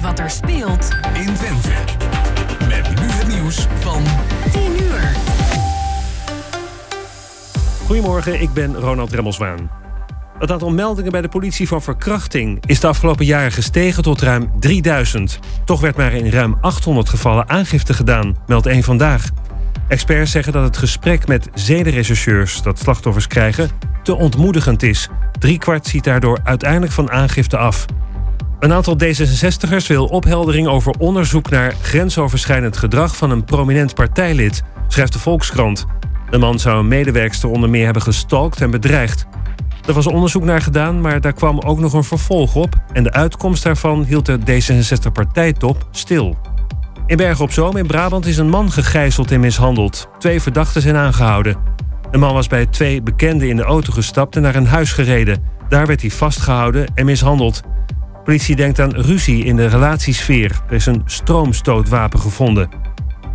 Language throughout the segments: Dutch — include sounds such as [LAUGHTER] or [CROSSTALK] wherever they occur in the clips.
met wat er speelt in Twente. Met nu het nieuws van 10 uur. Goedemorgen, ik ben Ronald Remmelswaan. Het aantal meldingen bij de politie van verkrachting is de afgelopen jaren gestegen tot ruim 3000. Toch werd maar in ruim 800 gevallen aangifte gedaan, meldt één vandaag. Experts zeggen dat het gesprek met zedenrechercheurs dat slachtoffers krijgen te ontmoedigend is. Driekwart ziet daardoor uiteindelijk van aangifte af. Een aantal D66'ers wil opheldering over onderzoek naar grensoverschrijdend gedrag van een prominent partijlid, schrijft de Volkskrant. De man zou een medewerkster onder meer hebben gestalkt en bedreigd. Er was onderzoek naar gedaan, maar daar kwam ook nog een vervolg op. En de uitkomst daarvan hield de D66-partijtop stil. In Bergen op Zoom in Brabant is een man gegijzeld en mishandeld. Twee verdachten zijn aangehouden. De man was bij twee bekenden in de auto gestapt en naar een huis gereden. Daar werd hij vastgehouden en mishandeld. Politie denkt aan ruzie in de relatiesfeer. Er is een stroomstootwapen gevonden.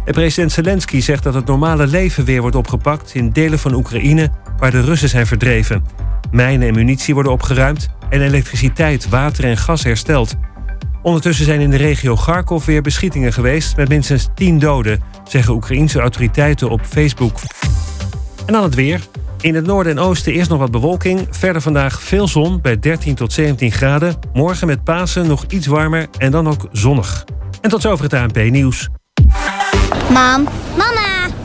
En president Zelensky zegt dat het normale leven weer wordt opgepakt in delen van Oekraïne waar de Russen zijn verdreven. Mijnen en munitie worden opgeruimd en elektriciteit, water en gas hersteld. Ondertussen zijn in de regio Kharkov weer beschietingen geweest met minstens 10 doden, zeggen Oekraïense autoriteiten op Facebook. En dan het weer. In het noorden en oosten eerst nog wat bewolking. Verder vandaag veel zon bij 13 tot 17 graden. Morgen met Pasen nog iets warmer en dan ook zonnig. En tot zover het ANP nieuws. Mam, mama,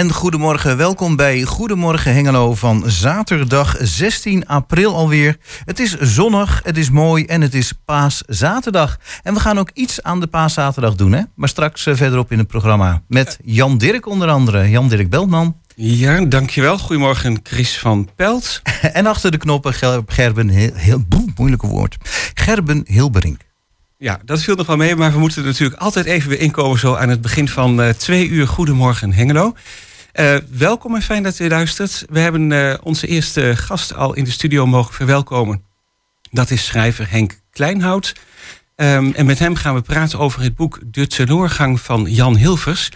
En goedemorgen, welkom bij Goedemorgen Hengelo van zaterdag 16 april alweer. Het is zonnig, het is mooi en het is paaszaterdag. En we gaan ook iets aan de paaszaterdag doen, hè? Maar straks eh, verderop in het programma. Met Jan Dirk onder andere, Jan Dirk Beltman. Ja, dankjewel. Goedemorgen, Chris van Pelt. [LAUGHS] En achter de knoppen Ger- Gerben, heel, heel moeilijke woord. Gerben Hilberink. Ja, dat viel nog wel mee, maar we moeten natuurlijk altijd even weer inkomen zo aan het begin van eh, twee uur Goedemorgen Hengelo. Eh, welkom en fijn dat u luistert. We hebben eh, onze eerste gast al in de studio mogen verwelkomen. Dat is schrijver Henk Kleinhout. Ehm, en met hem gaan we praten over het boek De teloorgang van Jan Hilvers.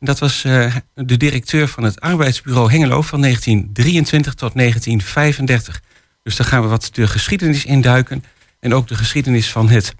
Dat was eh, de directeur van het arbeidsbureau Hengelo van 1923 tot 1935. Dus daar gaan we wat de geschiedenis induiken. En ook de geschiedenis van het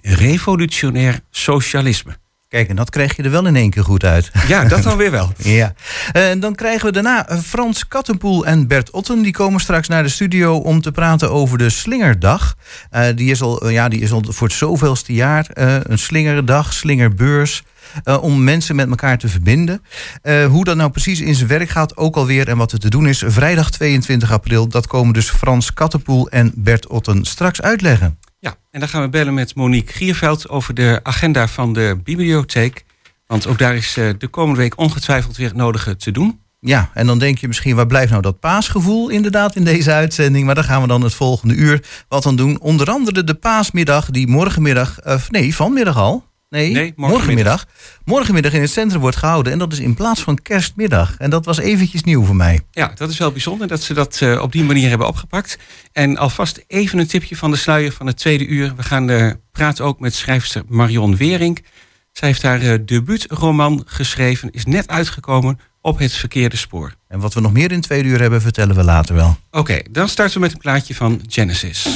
revolutionair socialisme. Kijk, en dat krijg je er wel in één keer goed uit. Ja, dat dan weer wel. [LAUGHS] Ja. En dan krijgen we daarna eh, Frans Kattenpoel en Bert Otten. Die komen straks naar de studio om te praten over de Slingerdag. Eh, die, is al, eh, ja, die is al voor het zoveelste jaar eh, een slingerdag, slingerbeurs. eh, om mensen met elkaar te verbinden. Eh, hoe dat nou precies in zijn werk gaat, ook alweer. En wat er te doen is, vrijdag 22 april. Dat komen dus Frans Kattenpoel en Bert Otten straks uitleggen. Ja, en dan gaan we bellen met Monique Gierveld over de agenda van de bibliotheek. Want ook daar is eh, de komende week ongetwijfeld weer het nodige te doen. Ja, en dan denk je misschien, waar blijft nou dat paasgevoel inderdaad in deze uitzending? Maar daar gaan we dan het volgende uur wat aan doen. Onder andere de paasmiddag die morgenmiddag, of nee, vanmiddag al. Nee, Nee, morgenmiddag. morgenmiddag. Morgenmiddag in het centrum wordt gehouden. En dat is in plaats van kerstmiddag. En dat was eventjes nieuw voor mij. Ja, dat is wel bijzonder dat ze dat eh, op die manier hebben opgepakt. En alvast even een tipje van de sluier van het tweede uur. We gaan eh, praten ook met schrijfster Marion Wering. Zij heeft haar eh, debuutroman geschreven, is net uitgekomen op het verkeerde spoor. En wat we nog meer in twee uur hebben, vertellen we later wel. Oké, dan starten we met een plaatje van Genesis.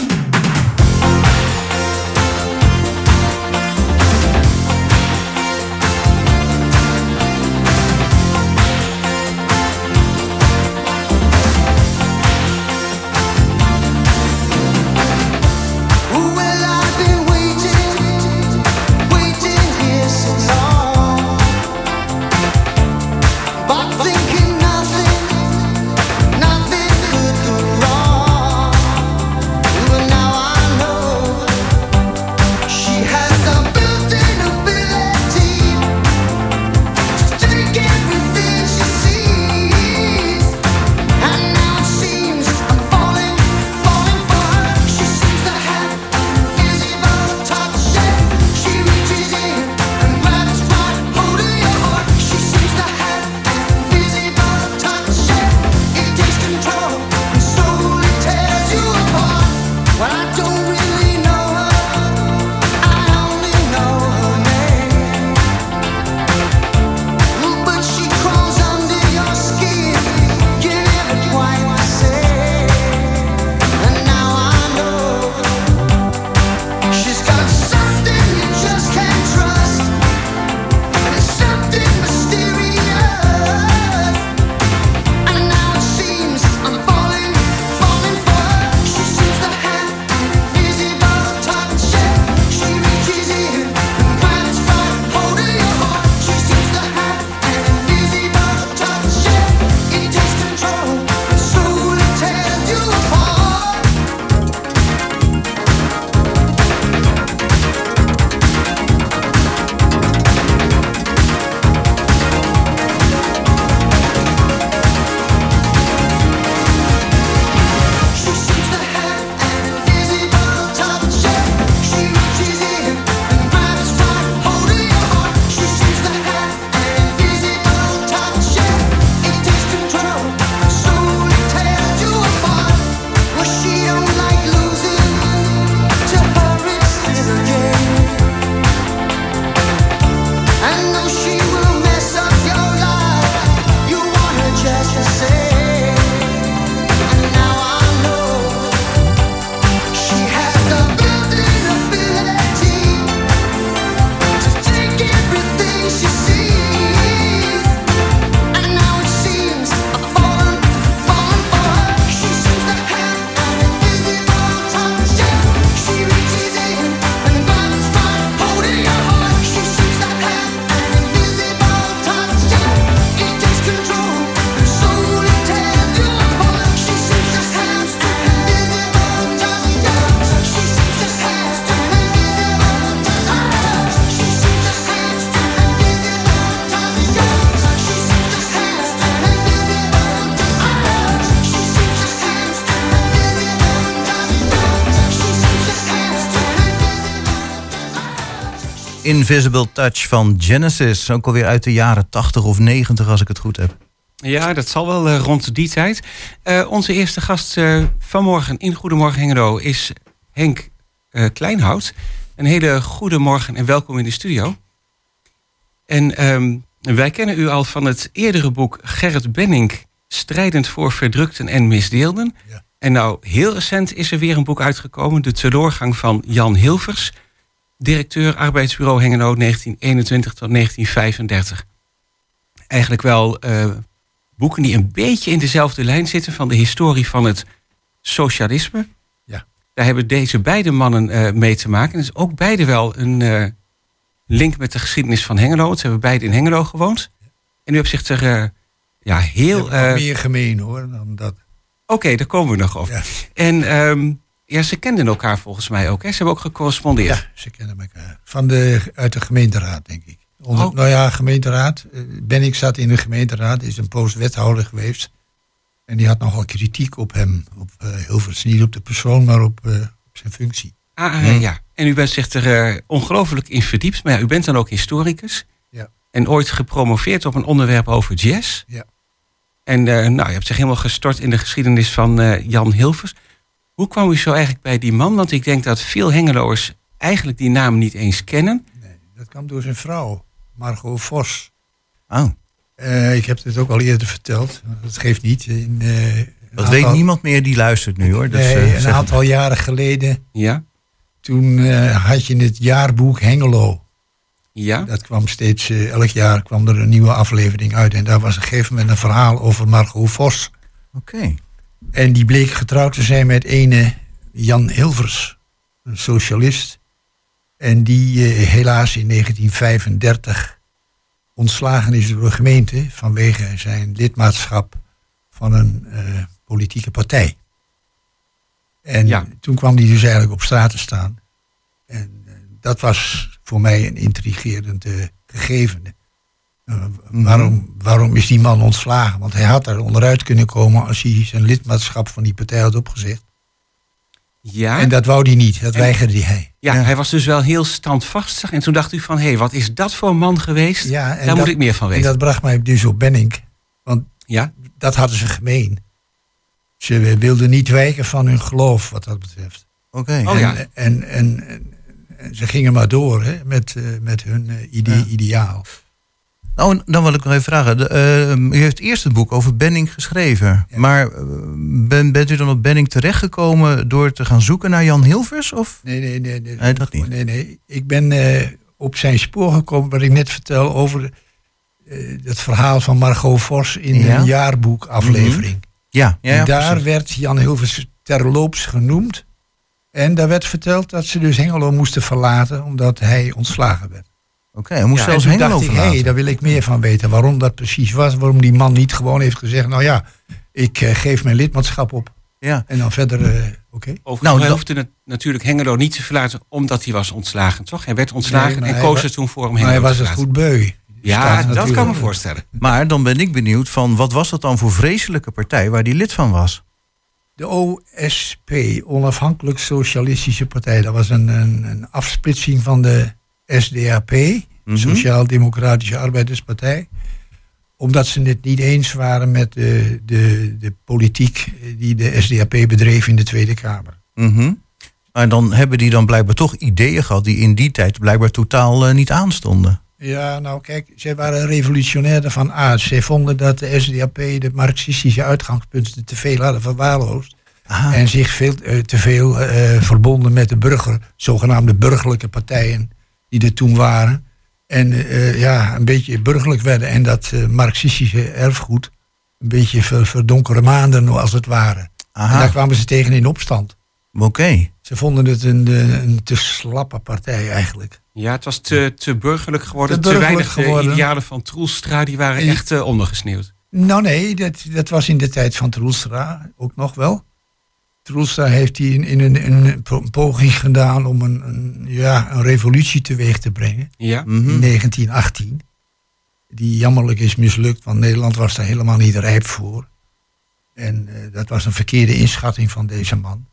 Invisible Touch van Genesis. Ook alweer uit de jaren 80 of 90 als ik het goed heb. Ja, dat zal wel eh, rond die tijd. Eh, onze eerste gast eh, vanmorgen in Goedemorgen Hengelo is Henk eh, Kleinhout. Een hele goede morgen en welkom in de studio. En ehm, wij kennen u al van het eerdere boek Gerrit Benning... Strijdend voor verdrukten en misdeelden. En nou, heel recent is er weer een boek uitgekomen... De teleurgang van Jan Hilvers... directeur arbeidsbureau Hengelo 1921 tot 1935. Eigenlijk wel eh, boeken die een beetje in dezelfde lijn zitten... van de historie van het socialisme. Ja. Daar hebben deze beide mannen eh, mee te maken. En is ook beide wel een eh, link met de geschiedenis van Hengelo. Ze hebben beide in Hengelo gewoond. En u hebt zich er ja, heel... Meer gemeen hoor dan dat. Oké, daar komen we nog op. En ehm, ja, ze kenden elkaar volgens mij ook. Hè? Ze hebben ook gecorrespondeerd. Ja, ze kennen elkaar. Van de, uit de gemeenteraad, denk ik. Onder, Oh. Nou ja, gemeenteraad. Eh, Ben ik zat in de gemeenteraad, is een poos wethouder geweest. En die had nogal kritiek op hem. Op eh, Hilvers, niet op de persoon, maar op, eh, op zijn functie. Ah, Hm. eh, ja. En u bent zich er eh, ongelooflijk in verdiept. Maar ja, u bent dan ook historicus. Ja. En ooit gepromoveerd op een onderwerp over jazz. Ja. En eh, nou, je hebt zich helemaal gestort in de geschiedenis van eh, Jan Hilvers. Hoe kwam u zo eigenlijk bij die man? Want ik denk dat veel Hengeloers eigenlijk die naam niet eens kennen. Dat kwam door zijn vrouw, Margot Vos. Oh. Eh, ik heb dit ook al eerder verteld. Dat geeft niet. In, eh, Dat aantal- weet niemand meer die luistert nu hoor. Dus, Nee, eh, een aantal jaren geleden. Ja. Toen eh, had je het jaarboek Hengelo. Ja. Dat kwam steeds, elk jaar kwam er een nieuwe aflevering uit. En daar was op een gegeven moment een verhaal over Margot Vos. Oké. En die bleek getrouwd te zijn met ene Jan Hilvers, een socialist. En die eh, helaas in 1935 ontslagen is door de gemeente vanwege zijn lidmaatschap van een eh, politieke partij. En Ja. toen kwam hij dus eigenlijk op straat te staan. En eh, dat was voor mij een intrigerend eh, gegeven. Eh, waarom, waarom is die man ontslagen? Want hij had er onderuit kunnen komen als hij zijn lidmaatschap van die partij had opgezegd. Ja. En dat wou hij niet, dat En- weigerde hij. Ja, hij was dus wel heel standvastig. En toen dacht u van, hé, hey, wat is dat voor een man geweest? Ja, en Daar dat- moet ik meer van En weten. dat bracht mij dus op Benning. Want Ja? dat hadden ze gemeen. Ze wilden niet wijken van hun geloof wat dat betreft. Oké. Oh en, ja. en, en, en- en ze gingen maar door hè, met, eh, met hun eh, ide- ideaal. Nou, dan wil ik nog even vragen. De, eh, u heeft eerst het boek over Benning geschreven. Maar eh, ben, bent u dan op Benning terechtgekomen door te gaan zoeken naar Jan Hilvers? Of? Nee, nee, nee. nee, Nee, dat niet. Nee, nee. Ik ben eh, op zijn spoor gekomen wat ik net vertel over eh, het verhaal van Margot Vos in Ja. een jaarboekaflevering. Ja, ja, ja, en daar precies. werd Jan Hilvers terloops genoemd. En daar werd verteld dat ze dus Hengelo moesten verlaten omdat hij ontslagen werd. Oké, hij moest Ja, zelfs Hengelo dacht ik, hé, verlaten. daar wil ik meer van weten. Waarom dat precies was. Waarom die man niet gewoon heeft gezegd, nou ja, ik eh, geef mijn lidmaatschap op. Ja. En dan verder, eh, oké. Overigens Nou, hij hoefde het natuurlijk Hengelo niet te verlaten omdat hij was ontslagen, toch? Hij werd ontslagen Nee, en hij koos er toen voor om Maar hij Hengelo was het goed beu. Ja, Staat dat natuurlijk- kan me voorstellen. Maar dan ben ik benieuwd van wat was dat dan voor vreselijke partij waar die lid van was? De OSP, Onafhankelijk Socialistische Partij, dat was een, een, een afsplitsing van de SDAP, Mhm. Sociaal-Democratische Arbeiderspartij. Omdat ze het niet eens waren met de, de, de politiek die de SDAP bedreef in de Tweede Kamer. Mhm. Maar dan hebben die dan blijkbaar toch ideeën gehad die in die tijd blijkbaar totaal eh, niet aanstonden. Ja, nou kijk, zij waren revolutionair van aard. Zij vonden dat de SDAP de marxistische uitgangspunten te veel hadden verwaarloosd. Ah. En zich veel eh, te veel eh, verbonden met de burger, zogenaamde burgerlijke partijen die er toen waren. En eh, ja, een beetje burgerlijk werden. En dat eh, marxistische erfgoed een beetje ver, verdonkere maanden als het ware. Aha. En daar kwamen ze tegen in opstand. Oké. Ze vonden het een, eh, een te slappe partij eigenlijk. Ja, het was te, te burgerlijk geworden. Te Te, burgerlijk weinig de geworden. idealen van Troelstra, die waren En- echt ondergesneeuwd. Nou nee, dat, dat was in de tijd van Troelstra ook nog wel. Troelstra heeft hier in, in een, een po- poging gedaan om een, een, ja, een revolutie teweeg te brengen. Ja. Mhm. In 1918. Die jammerlijk is mislukt, want Nederland was daar helemaal niet rijp voor. En eh, dat was een verkeerde inschatting van deze man.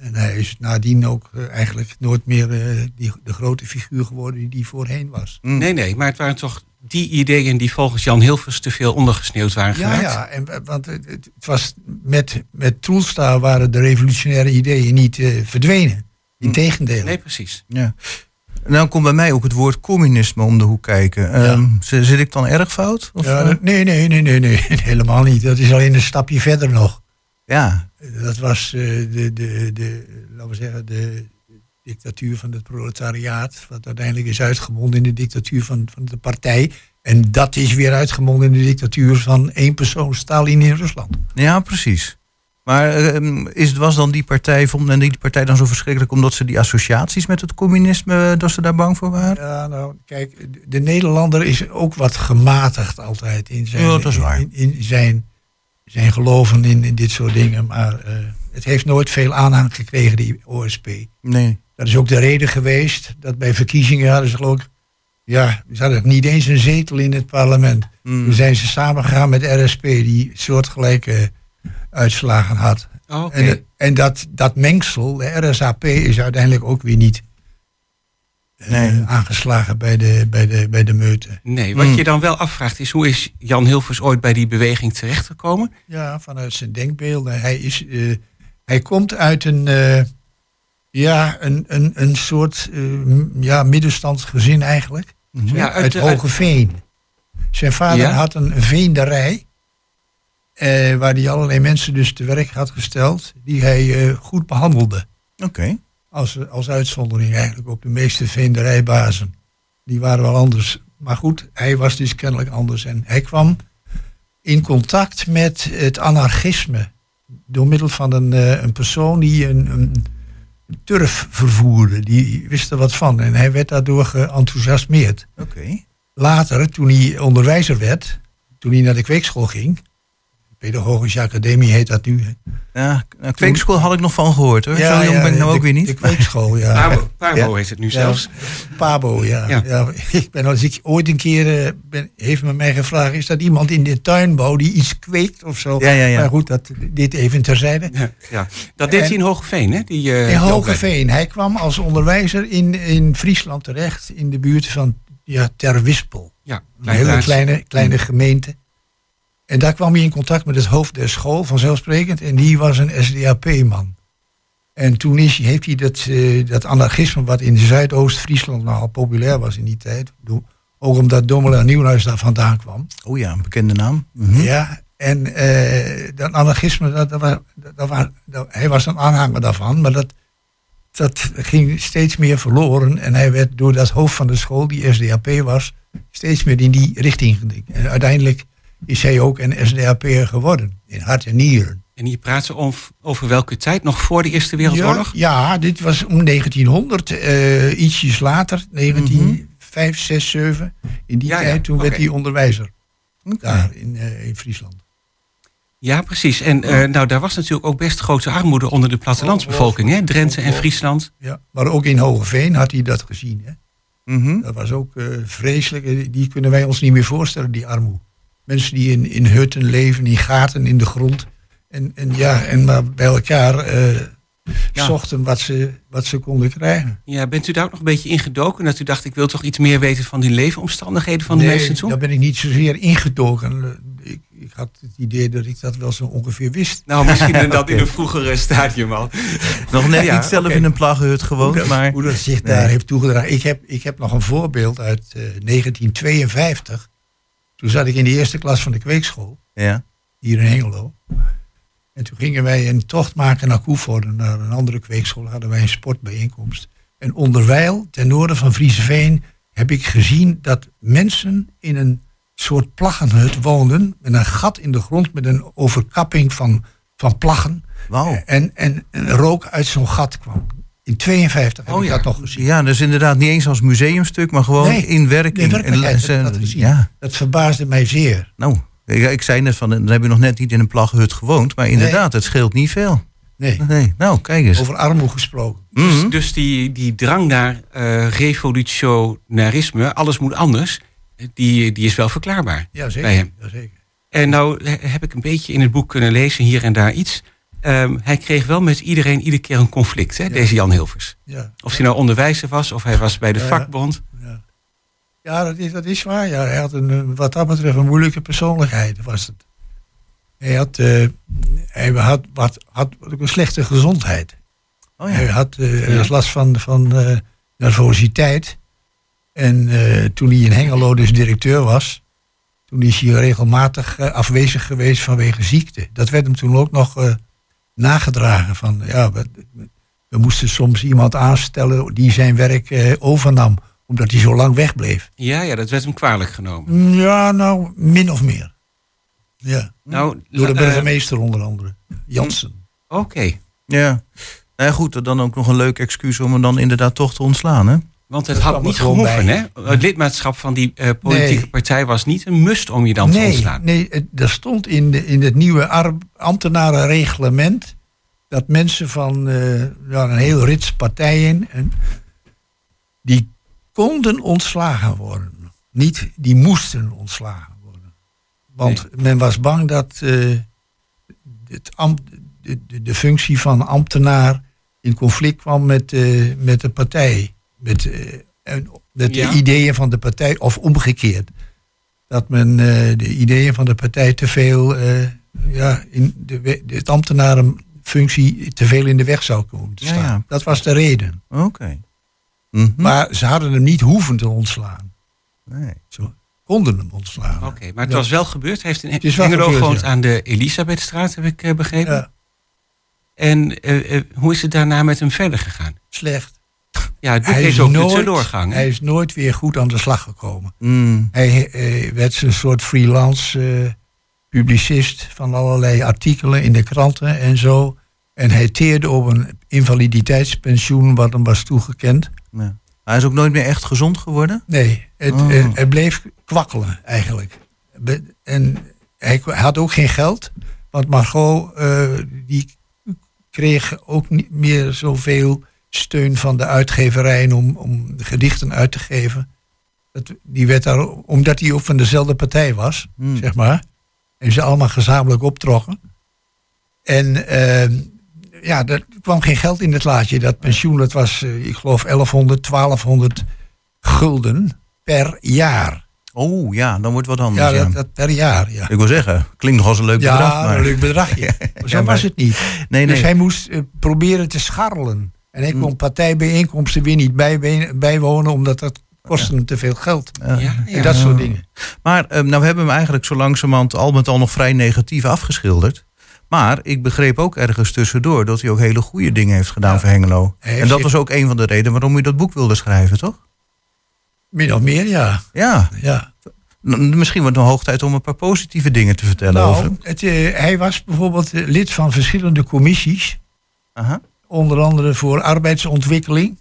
En hij is nadien ook eh, eigenlijk nooit meer eh, die, de grote figuur geworden die die voorheen was. Nee, nee, maar het waren toch die ideeën die volgens Jan Hilvers te veel ondergesneeuwd waren Ja, geraakt? ja en, want het, het was met, met Troelstra waren de revolutionaire ideeën niet eh, verdwenen. Integendeel. Nee, precies. Ja. En dan komt bij mij ook het woord communisme om de hoek kijken. Ehm, zit ik dan erg fout? Of, Ja, nee, nee, nee, nee, nee, [LAUGHS] helemaal niet. Dat is alleen een stapje verder nog. Ja. Dat was eh, de, de, de, laten we zeggen, de dictatuur van het proletariaat. Wat uiteindelijk is uitgemonden in de dictatuur van, van de partij. En dat is weer uitgemonden in de dictatuur van één persoon, Stalin in Rusland. ja, precies. Maar ehm, is, het- was dan die partij, vond men die partij dan zo verschrikkelijk omdat ze die associaties met het communisme, dat ze daar bang voor waren? Ja, nou, kijk, de Nederlander is ook wat gematigd altijd in zijn, Ja, dat is waar. in, in zijn, zijn geloven in, in dit soort dingen. Maar eh, het heeft nooit veel aanhang gekregen, die OSP. Nee. Dat is ook de reden geweest dat bij verkiezingen hadden ze geloof ik, ja, ze hadden niet eens een zetel in het parlement. Mm. Toen zijn ze samengegaan met RSP, die soortgelijke uitslagen had. Oh, Oké. En, en dat, dat mengsel, de RSAP, is uiteindelijk ook weer niet eh, Nee. aangeslagen bij de, bij de, bij de meute. Nee, wat je dan wel afvraagt is hoe is Jan Hilvers ooit bij die beweging terechtgekomen? Ja, vanuit zijn denkbeelden. Hij, is, eh, hij komt uit een, eh, ja, een, een, een soort eh, m- ja, middenstandsgezin eigenlijk. Ja, uit, uit- Hoge Veen. Zijn vader Ja? had een veenderij. eh, waar hij allerlei mensen dus te werk had gesteld. Die hij eh, goed behandelde. Oké. Als, als uitzondering eigenlijk op de meeste veenderijbazen. Die waren wel anders. Maar goed, hij was dus kennelijk anders. En hij kwam in contact met het anarchisme. Door middel van een, eh, een persoon die een, een turf vervoerde. Die wist er wat van. En hij werd daardoor geenthousiasmeerd. Oké. Later, toen hij onderwijzer werd, toen hij naar de kweekschool ging. Pedagogische Academie heet dat nu. Ja, nou, kweekschool had ik nog van gehoord hoor. Zo jong ben ik nou de- ook weer niet. De kweekschool, ja. Pabo, Pabo Ja. heet het nu Ja, zelfs. Pabo, ja. Ja. ja. ik ben als ik ooit een keer eh, ben, heeft men mij gevraagd: is dat iemand in de tuinbouw die iets kweekt of zo? Ja, ja, ja. Maar goed, dat, dit even terzijde. Ja, ja. Dat deed En- hij in Hogeveen, hè? Die, eh, In Hogeveen. Hij kwam als onderwijzer in, in Friesland terecht, in de buurt van ja, Terwispel. Ja, Een hele kleine, kleine gemeente. En daar kwam hij in contact met het hoofd der school, vanzelfsprekend. En die was een SDAP-man. En toen is, heeft hij dat, eh, dat anarchisme, wat in Zuidoost-Friesland nogal populair was in die tijd. Ook omdat Domela Nieuwhuis daar vandaan kwam. Oh ja, een bekende naam. Mhm. Ja, en eh, dat anarchisme, dat, dat, was- dat, was- dat- hij was een aanhanger daarvan. Maar dat, dat ging steeds meer verloren. En hij werd door dat hoofd van de school, die SDAP was, steeds meer in die richting gedikt. En uiteindelijk is hij ook een SDAP'er geworden. In hart en nieren. En hier praten ze over, over welke tijd? Nog voor de Eerste Wereldoorlog? Ja, ja, dit was om 1900, eh, ietsjes later, 1905, 6, 7. In die Ja, ja, tijd, toen werd hij onderwijzer. Daar in, eh, in Friesland. Ja, precies. En eh, nou, daar was natuurlijk ook best grote armoede onder de plattelandsbevolking, hè? Drenthe en Friesland. Ja, maar ook in Hogeveen had hij dat gezien. Hè? Mhm. Dat was ook eh, vreselijk. Die kunnen wij ons niet meer voorstellen, die armoede. Mensen die in, in hutten leven, in gaten in de grond. En, en, ja, en maar bij elkaar eh, Ja. zochten wat ze, wat ze konden krijgen. Ja, bent u daar ook nog een beetje ingedoken? Dat u dacht, ik wil toch iets meer weten van die leefomstandigheden van de nee, mensen toen? daar ben ik niet zozeer ingedoken. Ik, ik had het idee dat ik dat wel zo ongeveer wist. Nou, misschien [LAUGHS] dat in een vroegere stadium al. [LAUGHS] Nog net Ja, niet zelf in een plaggenhut gewoond, hoe, dat, maar... hoe dat zich Nee. daar heeft toegedragen. Ik heb, ik heb nog een voorbeeld uit eh, 1952. Toen zat ik in de eerste klas van de kweekschool. Ja. hier in Hengelo. En toen gingen wij een tocht maken naar Koevoorde, naar een andere kweekschool, hadden wij een sportbijeenkomst. En onderwijl, ten noorden van Frieseveen, heb ik gezien dat mensen in een soort plaggenhut woonden, met een gat in de grond, met een overkapping van, van plaggen. Wauw. En, en, en rook uit zo'n gat kwam. In 52 heb Oh ik ja. dat nog gezien. Ja, dus inderdaad niet eens als museumstuk, maar gewoon Nee, in werking. in En- dat gezien. Ja, Dat verbaasde mij zeer. nou, ik, ik zei net van, dan heb je nog net niet in een plaggenhut gewoond, maar inderdaad, het scheelt niet veel. Nee, Nee, nou, kijk eens. over armoede gesproken. Mhm. Dus, dus die, die drang naar eh, revolutionarisme, alles moet anders, die, die is wel verklaarbaar Ja, bij zeker. hem. Ja, zeker. En nou he- heb ik een beetje in het boek kunnen lezen, hier en daar iets. Ehm, hij kreeg wel met iedereen iedere keer een conflict, hè, deze Jan Hilvers. Ja. Of hij nou onderwijzer was, of hij was bij de Ja. vakbond. Ja, dat is, dat is waar. Ja, hij had een, wat dat betreft een moeilijke persoonlijkheid, was het. Hij had, eh, hij had, wat, had ook een slechte gezondheid. Oh ja. Hij had had last van, van eh, nervositeit. En toen hij in Hengelo dus directeur was, toen is hij regelmatig afwezig geweest vanwege ziekte. Dat werd hem toen ook nog nagedragen. Van, ja, we, we moesten soms iemand aanstellen die zijn werk eh, overnam, omdat hij zo lang wegbleef. Ja, ja, dat werd hem kwalijk genomen. Mm, Ja, nou, min of meer. Ja. Nou, Door de eh, burgemeester onder andere, Jansen. Oké. Ja. Nou ja, goed, dan ook nog een leuk excuus om hem dan inderdaad toch te ontslaan, hè? Want het had niet gehoeven, hè? Het lidmaatschap van die eh, politieke Nee. partij was niet een must om je dan te nee, ontslaan. nee, er stond in, de, in het nieuwe ar- ambtenarenreglement dat mensen van eh, een heel rits partijen, en, die konden ontslagen worden. Niet, die moesten ontslagen worden. Want men was bang dat eh, het ambt, de, de, de functie van ambtenaar in conflict kwam met, met de partij. Met, eh, met Ja. de ideeën van de partij, of omgekeerd. Dat men eh, de ideeën van de partij te veel, eh, ja, in de, de, het ambtenarenfunctie te veel in de weg zou komen te staan. ja. Dat was de reden. Oké. Mhm. Maar ze hadden hem niet hoeven te ontslaan. Nee. Ze konden hem ontslaan. Oké, maar het Ja. was wel gebeurd. Hij heeft in gebeurd, gewoond ja. aan de Elisabethstraat, heb ik begrepen. Ja, En hoe is het daarna met hem verder gegaan? slecht. Ja, het boek Hij heeft is, ook nooit, hè? hij is nooit weer goed aan de slag gekomen. Mm. Hij eh, werd een soort freelance eh, publicist van allerlei artikelen in de kranten en zo. En hij teerde op een invaliditeitspensioen wat hem was toegekend. Ja. Hij is ook nooit meer echt gezond geworden? Nee, het, Oh. het bleef kwakkelen eigenlijk. En hij had ook geen geld, want Margot eh, die kreeg ook niet meer zoveel steun van de uitgeverijen om, om de gedichten uit te geven. Dat, die werd daar, omdat hij ook van dezelfde partij was, Hmm. zeg maar. En ze allemaal gezamenlijk optrokken. En eh, ja, er kwam geen geld in het laadje. Dat pensioen, dat was, eh, ik geloof, 1100, 1200 gulden per jaar. Oh ja, dan wordt wat anders. Ja, Ja, dat, dat per jaar, ja. Ik wil zeggen, klinkt nog als een leuk Ja, bedrag. Maar... een leuk bedragje. [LAUGHS] Zo Ja, maar- was het niet. Nee, Dus nee. hij moest eh, proberen te scharrelen. En hij kon partijbijeenkomsten weer niet bijwonen, omdat dat kostte hem te veel geld. Ja. Ja, En dat soort dingen. Maar eh, nou we hebben hem eigenlijk zo langzamerhand al met al nog vrij negatief afgeschilderd. Maar ik begreep ook ergens tussendoor dat hij ook hele goede dingen heeft gedaan voor Hengelo. En dat was ook een van de redenen waarom u dat boek wilde schrijven, toch? Min of meer, ja. Ja, ja. Misschien wordt het nog hoog tijd om een paar positieve dingen te vertellen over Nou, hem. het, eh, hij was bijvoorbeeld eh, lid van verschillende commissies. Aha. Onder andere voor arbeidsontwikkeling.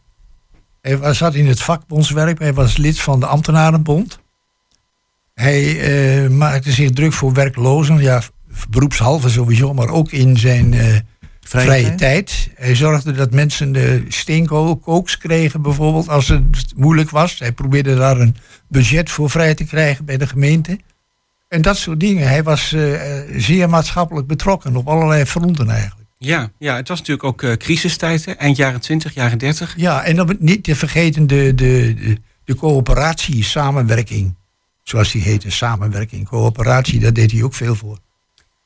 Hij zat in het vakbondswerk. Hij was lid van de ambtenarenbond. Hij eh, maakte zich druk voor werklozen. Ja, beroepshalve sowieso, maar ook in zijn eh, Vrije vrije, tijd? Hij zorgde dat mensen de steenkooks kregen bijvoorbeeld als het moeilijk was. Hij probeerde daar een budget voor vrij te krijgen bij de gemeente. En dat soort dingen. Hij was eh, zeer maatschappelijk betrokken op allerlei fronten eigenlijk. Ja, ja, het was natuurlijk ook eh, crisistijd, hè? eind jaren 20, jaren 30. Ja, en dan niet te vergeten de, de, de, de coöperatie, samenwerking. Zoals die heette, samenwerking, coöperatie, daar deed hij ook veel voor.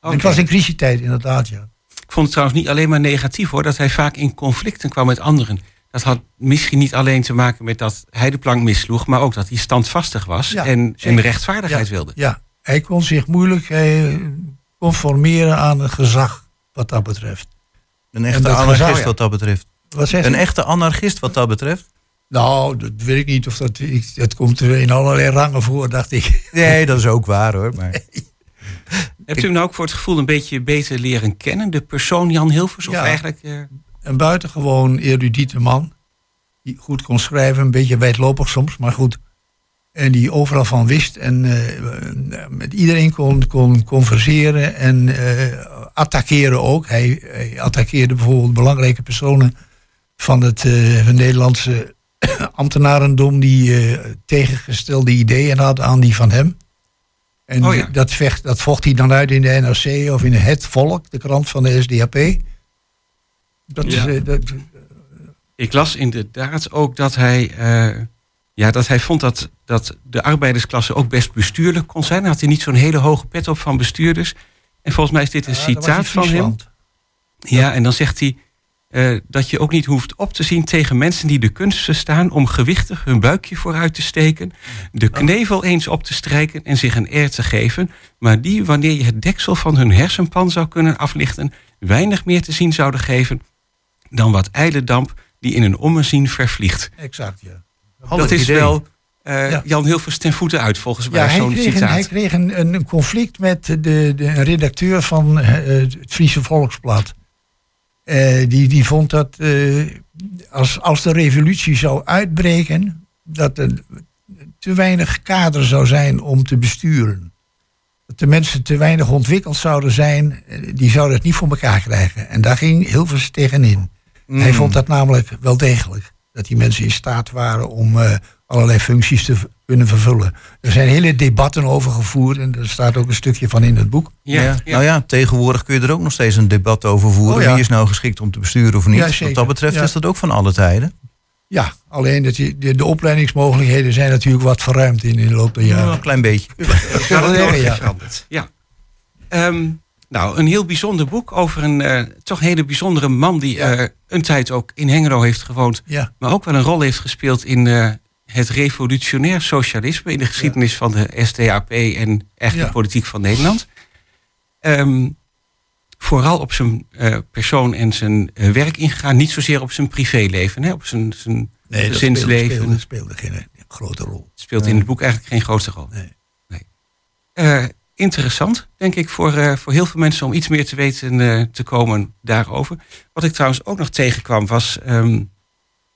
En Het was in crisistijd inderdaad, ja. Ik vond het trouwens niet alleen maar negatief hoor, dat hij vaak in conflicten kwam met anderen. Dat had misschien niet alleen te maken met dat hij de plank misloeg, maar ook dat hij standvastig was Ja, en, en rechtvaardigheid ja, wilde. Ja, hij kon zich moeilijk eh, conformeren aan het gezag wat dat betreft. Een En echte dat anarchist gezag, ja. wat dat betreft. Wat Een echte anarchist wat dat betreft. Nou, dat weet ik niet of dat... Dat komt er in allerlei rangen voor, dacht ik. Nee, dat is ook waar hoor. Maar... Hebt u hem nou ook voor het gevoel een beetje beter leren kennen, de persoon Jan Hilvers? Of eigenlijk, eh, Een buitengewoon erudiete man. Die goed kon schrijven, een beetje wijdlopig soms, maar goed. En die overal van wist en eh, met iedereen kon, kon converseren en eh, attackeren ook. Hij, hij attaqueerde bijvoorbeeld belangrijke personen van het, eh, Nederlandse [COUGHS] ambtenarendom die eh, tegengestelde ideeën hadden aan die van hem. En Oh ja. dat, vecht, dat vocht hij dan uit in de NRC of in Het Volk, de krant van de SDAP. Dat Ja. is, dat, Ik las inderdaad ook dat hij, ja, dat hij vond dat, dat de arbeidersklasse ook best bestuurlijk kon zijn. Had hij niet zo'n hele hoge pet op van bestuurders. En volgens mij is dit een Ja, citaat van hem. Ja, en dan zegt hij eh, dat je ook niet hoeft op te zien tegen mensen die de kunst verstaan om gewichtig hun buikje vooruit te steken, de knevel eens op te strijken en zich een eer te geven, maar die, wanneer je het deksel van hun hersenpan zou kunnen aflichten, weinig meer te zien zouden geven dan wat ijle damp die in een ommezien vervliegt. exact, ja. Dat is idee. wel Ja. Jan Hilvers ten voeten uit, volgens mij, Ja, hij zo'n kreeg, een, hij kreeg een, een, conflict met de, de redacteur van eh, het Friese Volksblad. Eh, die, die vond dat als, als de revolutie zou uitbreken, dat er te weinig kader zou zijn om te besturen. Dat de mensen te weinig ontwikkeld zouden zijn, die zouden het niet voor elkaar krijgen. En daar ging Hilvers tegenin. Hij Mm. vond dat namelijk wel degelijk. Dat die mensen in staat waren om eh, allerlei functies te kunnen vervullen. Er zijn hele debatten over gevoerd en er staat ook een stukje van in het boek. Ja, Ja. ja. Nou ja, tegenwoordig kun je er ook nog steeds een debat over voeren. Oh ja. Wie is nou geschikt om te besturen of niet? Wat dat betreft Ja. is dat ook van alle tijden. Ja, alleen dat je, de, de opleidingsmogelijkheden zijn natuurlijk wat verruimd in, in de loop der Ja, jaren. een klein beetje. Dat nodig ja. Nou, een heel bijzonder boek over een eh, toch hele bijzondere man die Ja. eh, een tijd ook in Hengelo heeft gewoond, Ja. maar ook wel een rol heeft gespeeld in eh, het revolutionair socialisme in de geschiedenis van de SDAP en Ja. de politiek van Nederland. Ehm, vooral op zijn persoon en zijn werk ingegaan, niet zozeer op zijn privéleven, hè, op zijn, zijn Nee, dat speelde, gezinsleven. speelde, speelde geen grote rol. speelt in het boek eigenlijk geen grote rol. Nee. Eh, interessant, denk ik, voor, eh, voor heel veel mensen om iets meer te weten eh, te komen daarover. Wat ik trouwens ook nog tegenkwam was ehm,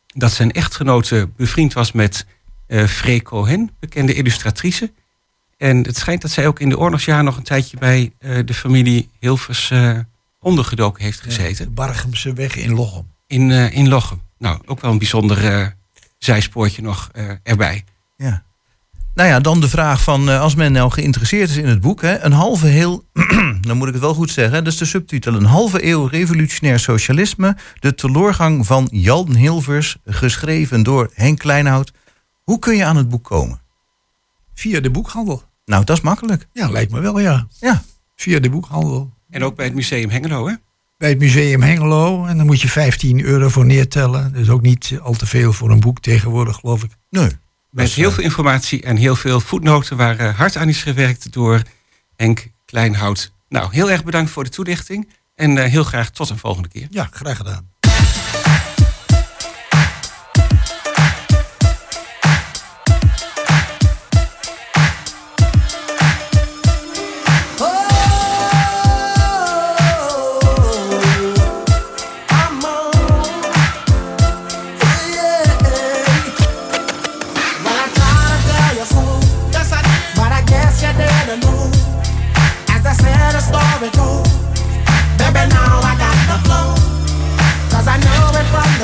dat zijn echtgenote bevriend was met Free Cohen, bekende illustratrice. En het schijnt dat zij ook in de oorlogsjaren nog een tijdje bij de familie Hilvers ondergedoken heeft gezeten. De Bargemse weg in Lochem. In, in Lochem. Nou, ook wel een bijzonder zijspoortje nog erbij. Ja. Nou ja, dan de vraag van eh, als men nou geïnteresseerd is in het boek. Hè, een halve heel, [CLEARS THROAT] dan moet ik het wel goed zeggen. Dat is de subtitel. Een halve eeuw revolutionair socialisme. De teloorgang van Jan Hilvers. Geschreven door Henk Kleinhout. Hoe kun je aan het boek komen? Via de boekhandel. Nou, dat is makkelijk. Ja, lijkt me wel, ja. Ja. Via de boekhandel. En ook bij het Museum Hengelo, hè? Bij het Museum Hengelo. En dan moet je 15 euro voor neertellen. Dus ook niet al te veel voor een boek tegenwoordig, geloof ik. Nee. Met heel veel informatie en heel veel voetnoten waar eh, hard aan is gewerkt door Henk Kleinhout. Nou, heel erg bedankt voor de toelichting en eh, heel graag tot een volgende keer. Ja, graag gedaan.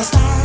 stars.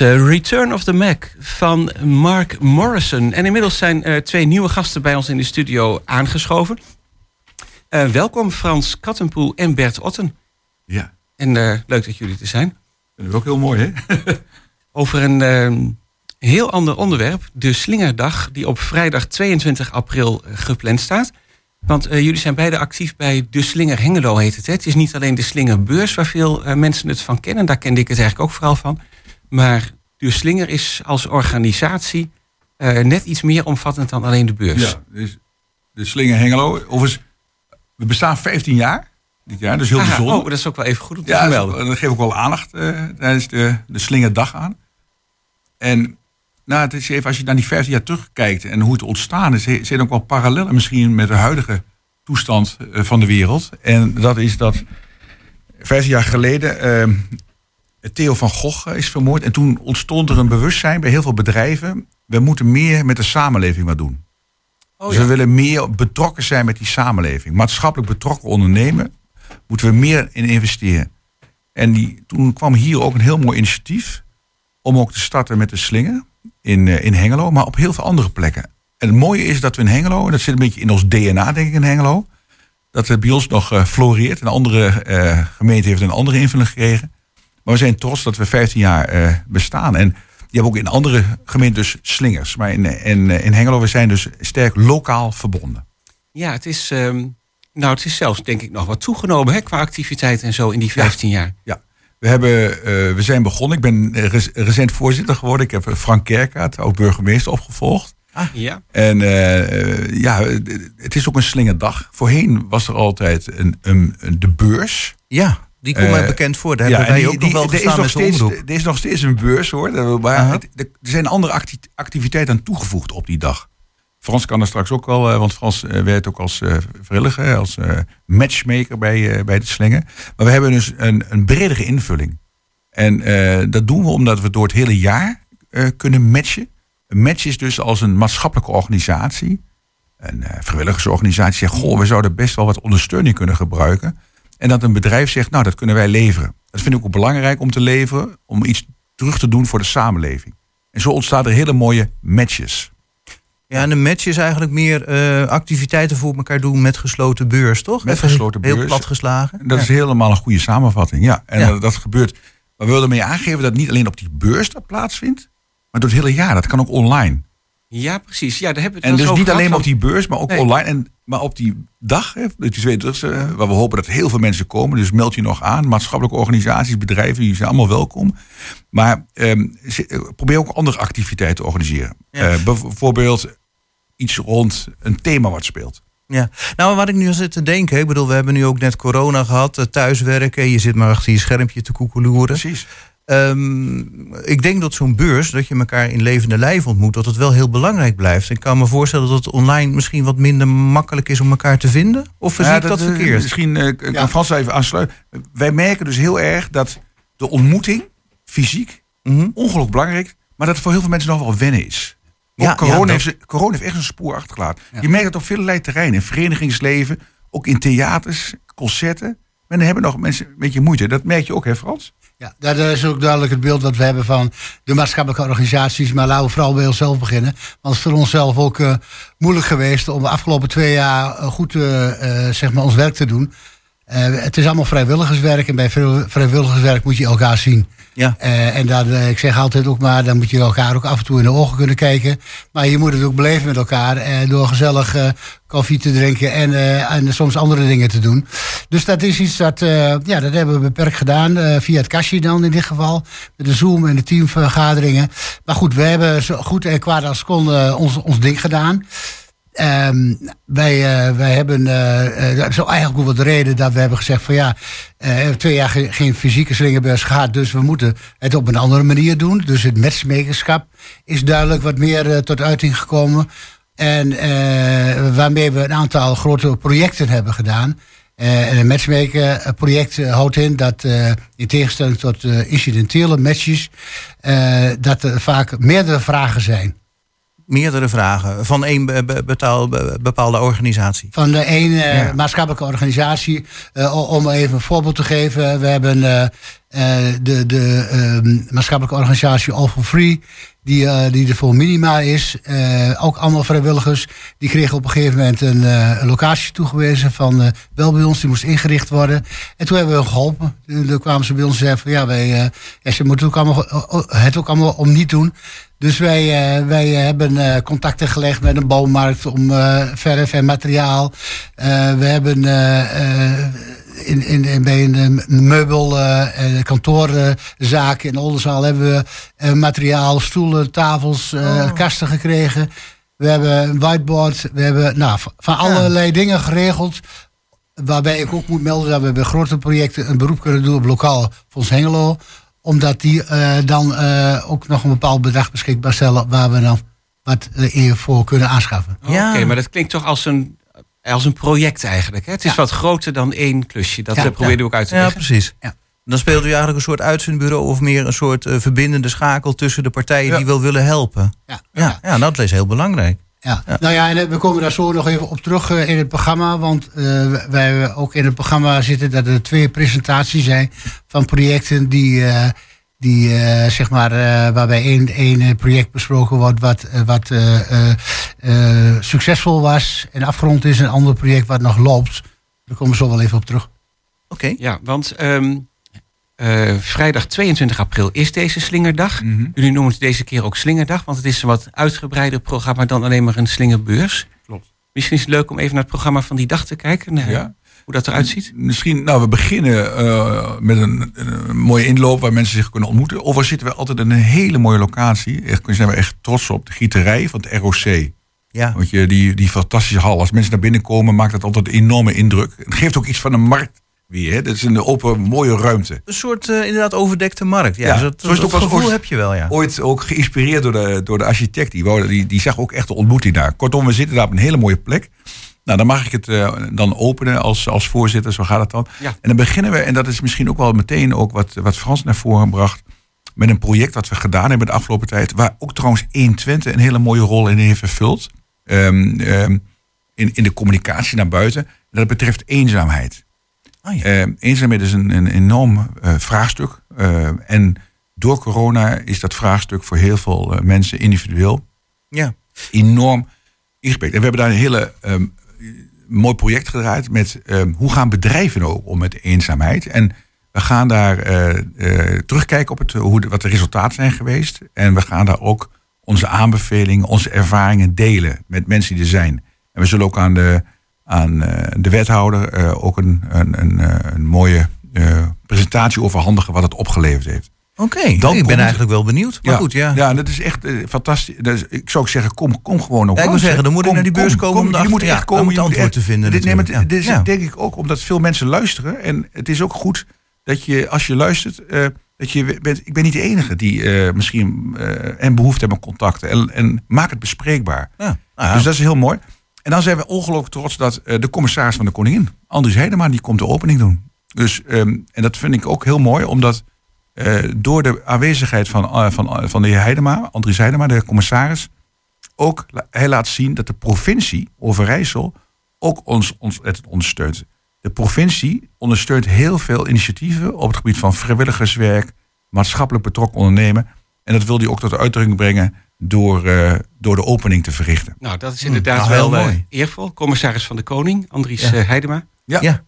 Eh, Return of the Mac van Mark Morrison. En inmiddels zijn twee nieuwe gasten bij ons in de studio aangeschoven. Eh, welkom Frans Kattenpoel en Bert Otten. Ja. En eh, leuk dat jullie er zijn. Dat is ook heel mooi, hè? [LAUGHS] Over een ehm, heel ander onderwerp. De Slingerdag, die op vrijdag 22 april gepland staat. Want jullie zijn beide actief bij De Slinger Hengelo, heet het. Hè? Het is niet alleen de Slingerbeurs waar veel mensen het van kennen. Daar kende ik het eigenlijk ook vooral van. Maar De Slinger is als organisatie eh, net iets meer omvattend dan alleen de beurs. Ja, dus de Slinger Hengelo. Overigens, we bestaan 15 jaar dit jaar, dus heel Aha, bijzonder. oh, dat is ook wel even goed om te ja, vermelden. dat geef ik wel aandacht eh, tijdens de, de Slingerdag aan. En nou, het is even, als je naar die 15 jaar terugkijkt en hoe het ontstaan is, zijn ook wel parallellen misschien met de huidige toestand eh, van de wereld. En dat is dat 15 jaar geleden eh, Theo van Gogh is vermoord. En toen ontstond er een bewustzijn bij heel veel bedrijven. We moeten meer met de samenleving wat doen. Oh, dus ja. we willen meer betrokken zijn met die samenleving. Maatschappelijk betrokken ondernemen moeten we meer in investeren. En die, toen kwam hier ook een heel mooi initiatief om ook te starten met de slinger in, eh, in Hengelo, maar op heel veel andere plekken. En het mooie is dat we in Hengelo, en dat zit een beetje in ons DNA denk ik in Hengelo, dat het bij ons nog eh, floreert. Een andere eh, gemeente heeft een andere invulling gekregen. Maar we zijn trots dat we 15 jaar eh, bestaan. En die hebben ook in andere gemeenten dus slingers. Maar in, in, in Hengelo, we zijn dus sterk lokaal verbonden. Ja, het is, ehm, nou, het is zelfs denk ik nog wat toegenomen hè, qua activiteit en zo in die 15 jaar. Ja, we, hebben, eh, we zijn begonnen. Ik ben eh, rec- recent voorzitter geworden. Ik heb Frank Kerkaat, oud-burgemeester, opgevolgd. Ja. En ja, het is ook een slingerdag. Voorheen was er altijd een, een- de beurs. Ja, die komt mij Eh, bekend voor. Daar ja, hebben wij en ook nog wel er is gestaan nog met steeds. Er is nog steeds een beurs hoor. Maar het- er zijn andere acti- activiteiten aan toegevoegd op die dag. Frans kan er straks ook wel, eh, want Frans eh, werkt ook als eh, vrijwilliger, als matchmaker bij, bij de slingen. Maar we hebben dus een, een bredere invulling. En dat doen we omdat we door het hele jaar kunnen matchen. Een match is dus als een maatschappelijke organisatie, een vrijwilligersorganisatie zegt, goh, we zouden best wel wat ondersteuning kunnen gebruiken. En dat een bedrijf zegt, nou, dat kunnen wij leveren. Dat vind ik ook belangrijk om te leveren, om iets terug te doen voor de samenleving. En zo ontstaan er hele mooie matches. Ja, en een match is eigenlijk meer eh, activiteiten voor elkaar doen met gesloten beurs, toch? Met Even gesloten Heel beurs. plat geslagen. Dat is helemaal een goede samenvatting, ja. En Ja. dat, dat gebeurt. Maar we willen ermee aangeven dat niet alleen op die beurs dat plaatsvindt, maar door het hele jaar. Dat kan ook online. Ja, precies. Ja, daar hebben we En dus niet alleen maar op die beurs, maar ook Nee. online. En, maar op die dag, hè, de 22 e waar we hopen dat heel veel mensen komen. Dus meld je nog aan. Maatschappelijke organisaties, bedrijven, die zijn allemaal welkom. Maar ehm, eh, probeer ook andere activiteiten te organiseren. Ja. Eh, bijvoorbeeld iets rond een thema wat speelt. Ja, nou wat ik nu al zit te denken, ik bedoel, we hebben nu ook net corona gehad, eh, thuiswerken, je zit maar achter je schermpje te koekeloeren. Precies. Ehm, ik denk dat zo'n beurs, dat je elkaar in levende lijf ontmoet, dat het wel heel belangrijk blijft. Ik kan me voorstellen dat het online misschien wat minder makkelijk is om elkaar te vinden. Of zie ik dat, eh, verkeerd? Misschien eh, kan Frans even aansluiten. Wij merken dus heel erg dat de ontmoeting, fysiek, Mhm. ongelooflijk belangrijk, maar dat het voor heel veel mensen nog wel wennen is. Ja, corona, ja, dat- heeft, corona heeft echt een spoor achtergelaten. Je merkt het op vele terreinen. In verenigingsleven, ook in theaters, concerten. Men hebben nog mensen een beetje moeite. Dat merk je ook, hè Frans? Ja, dat is ook duidelijk het beeld wat we hebben van de maatschappelijke organisaties. Maar laten we vooral bij onszelf beginnen. Want het is voor onszelf ook eh, moeilijk geweest om de afgelopen twee jaar eh, goed eh, zeg maar ons werk te doen. Eh, het is allemaal vrijwilligerswerk en bij vrij- vrijwilligerswerk moet je elkaar zien. Ja. Eh, en dan, eh, ik zeg altijd ook maar, dan moet je elkaar ook af en toe in de ogen kunnen kijken. Maar je moet het ook beleven met elkaar door gezellig koffie te drinken en, en soms andere dingen te doen. Dus dat is iets dat, ja, dat hebben we beperkt gedaan, via het kastje dan in dit geval. Met de Zoom en de teamvergaderingen. Maar goed, we hebben zo goed en kwaad als konden ons, ons ding gedaan. Ehm, wij, eh, wij hebben, eh, eh, is eigenlijk ook de reden dat we hebben gezegd van ja, eh, twee jaar ge- geen fysieke slingerbeurs gehad, dus we moeten het op een andere manier doen. Dus het matchmakerschap is duidelijk wat meer eh, tot uiting gekomen. En eh, waarmee we een aantal grote projecten hebben gedaan. Eh, en een matchmaker project eh, houdt in dat eh, in tegenstelling tot eh, incidentele matches, eh, dat er vaak meerdere vragen zijn. Meerdere vragen van één be- be- betaal- be- bepaalde organisatie. Van de ene eh, Ja. maatschappelijke organisatie. eh, om even een voorbeeld te geven. We hebben eh, de, de eh, maatschappelijke organisatie All for Free. Die, eh, die er voor minima is. Eh, ook allemaal vrijwilligers. Die kregen op een gegeven moment een, eh, locatie toegewezen. Van wel bij ons. Die moest ingericht worden. En toen hebben we geholpen. Toen kwamen ze bij ons en zeiden van ja, wij, ze moeten ook allemaal, het ook allemaal om niet doen. Dus wij, wij hebben contacten gelegd met een bouwmarkt om verf en materiaal. We hebben in, in, in, bij een meubel eh, en kantoorzaak in Oldenzaal hebben we eh, materiaal, stoelen, tafels, eh, kasten gekregen. We hebben een whiteboard. We hebben nou, van- allerlei dingen geregeld. Waarbij ik ook moet melden dat we bij grote projecten een beroep kunnen doen op lokaal Fonds Hengelo. Omdat die eh, dan eh, ook nog een bepaald bedrag beschikbaar stellen waar we dan wat eh, in voor kunnen aanschaffen. Oké, maar dat klinkt toch als een, als een project eigenlijk. Hè? Het is wat groter dan één klusje. Dat Ja, probeerde ja. ik ook uit te Ja, leggen. precies. Dan speelt u eigenlijk een soort uitzendbureau of meer een soort eh, verbindende schakel tussen de partijen die wel willen helpen. Ja, ja, ja, dat is heel belangrijk. Ja. Nou ja, en eh, we komen daar zo nog even op terug eh, in het programma. Want eh, wij ook in het programma zitten dat er twee presentaties zijn van projecten die, die eh, zeg maar, eh, waarbij één, één eh, project besproken wordt wat, wat eh, eh, eh, succesvol was en afgerond is. En een ander project wat nog loopt. Daar komen we zo wel even op terug. Oké. Ja, want ehm, eh, vrijdag 22 april is deze Slingerdag. Mhm. Jullie noemen het deze keer ook Slingerdag, want het is een wat uitgebreider programma dan alleen maar een slingerbeurs. Klopt. Misschien is het leuk om even naar het programma van die dag te kijken. naar Ja. Hoe dat eruit ziet. Misschien, nou, we beginnen eh, met een, een mooie inloop waar mensen zich kunnen ontmoeten. Overigens zitten we altijd in een hele mooie locatie. Echt, daar zijn we echt trots op. De gieterij van het ROC. Ja. Want je, die, die fantastische hal. Als mensen naar binnen komen, maakt dat altijd een enorme indruk. Het geeft ook iets van een markt weer. Hè? Dat is een open, mooie ruimte. Een soort eh, inderdaad overdekte markt. Ja, Ja, dus dat, zo is het dat ook als- gevoel heb je wel, ja. Ooit ook geïnspireerd door de, door de architect. Die, die, die zag ook echt de ontmoeting daar. Kortom, we zitten daar op een hele mooie plek. Nou, dan mag ik het eh, dan openen als, als voorzitter. Zo gaat het dan. Ja. En dan beginnen we, en dat is misschien ook wel meteen ook wat, wat Frans naar voren bracht. Met een project dat we gedaan hebben de afgelopen tijd. Waar ook trouwens 120 een hele mooie rol in heeft vervuld. Ehm, ehm, in, in de communicatie naar buiten. En dat betreft eenzaamheid. Oh, Eh, eenzaamheid is een, een enorm eh, vraagstuk. En door corona is dat vraagstuk voor heel veel eh, mensen individueel Ja. enorm ingespeeld. En we hebben daar een hele ehm, mooi project gedraaid met ehm, hoe gaan bedrijven ook om met eenzaamheid. En we gaan daar eh, eh, terugkijken op het, hoe de, wat de resultaten zijn geweest. En we gaan daar ook onze aanbevelingen, onze ervaringen delen met mensen die er zijn. En we zullen ook aan de, aan, eh, de wethouder eh, ook een, een, een, eh, een mooie eh, presentatie overhandigen wat het opgeleverd heeft. Oké, Dan ik komt- ben eigenlijk wel benieuwd. Maar goed, ja. Ja, dat is echt eh, fantastisch. Dus ik zou ook zeggen, kom, kom gewoon Ja, ik wil zeggen, dan moet ik naar die beurs kom, komen kom. om Je moet echt ja, komen. om het antwoord te vinden Dit, nee, maar natuurlijk, dit is ja. denk ik ook omdat veel mensen luisteren. En het is ook goed dat je, als je luistert, eh, dat je bent... Ik ben niet de enige die eh, misschien en behoefte hebben aan contacten. En, en maak het bespreekbaar. Ja. Nou ja. Dus dat is heel mooi. En dan zijn we ongelooflijk trots dat de commissaris van de Koningin, Andries Heidema, die komt de opening doen. Dus, ehm, en dat vind ik ook heel mooi, omdat eh, door de aanwezigheid van, eh, van, eh, van de heer Heidema, Andries Heidema, de commissaris, ook hij laat zien dat de provincie Overijssel ook ons, ons het ondersteunt. De provincie ondersteunt heel veel initiatieven op het gebied van vrijwilligerswerk, maatschappelijk betrokken ondernemen. En dat wil hij ook tot de uitdrukking brengen door, eh, door de opening te verrichten. Nou, dat is inderdaad nou, wel eh, mooi. eervol. Commissaris van de Koning, Andries Ja. Heidema. Ja. Ja.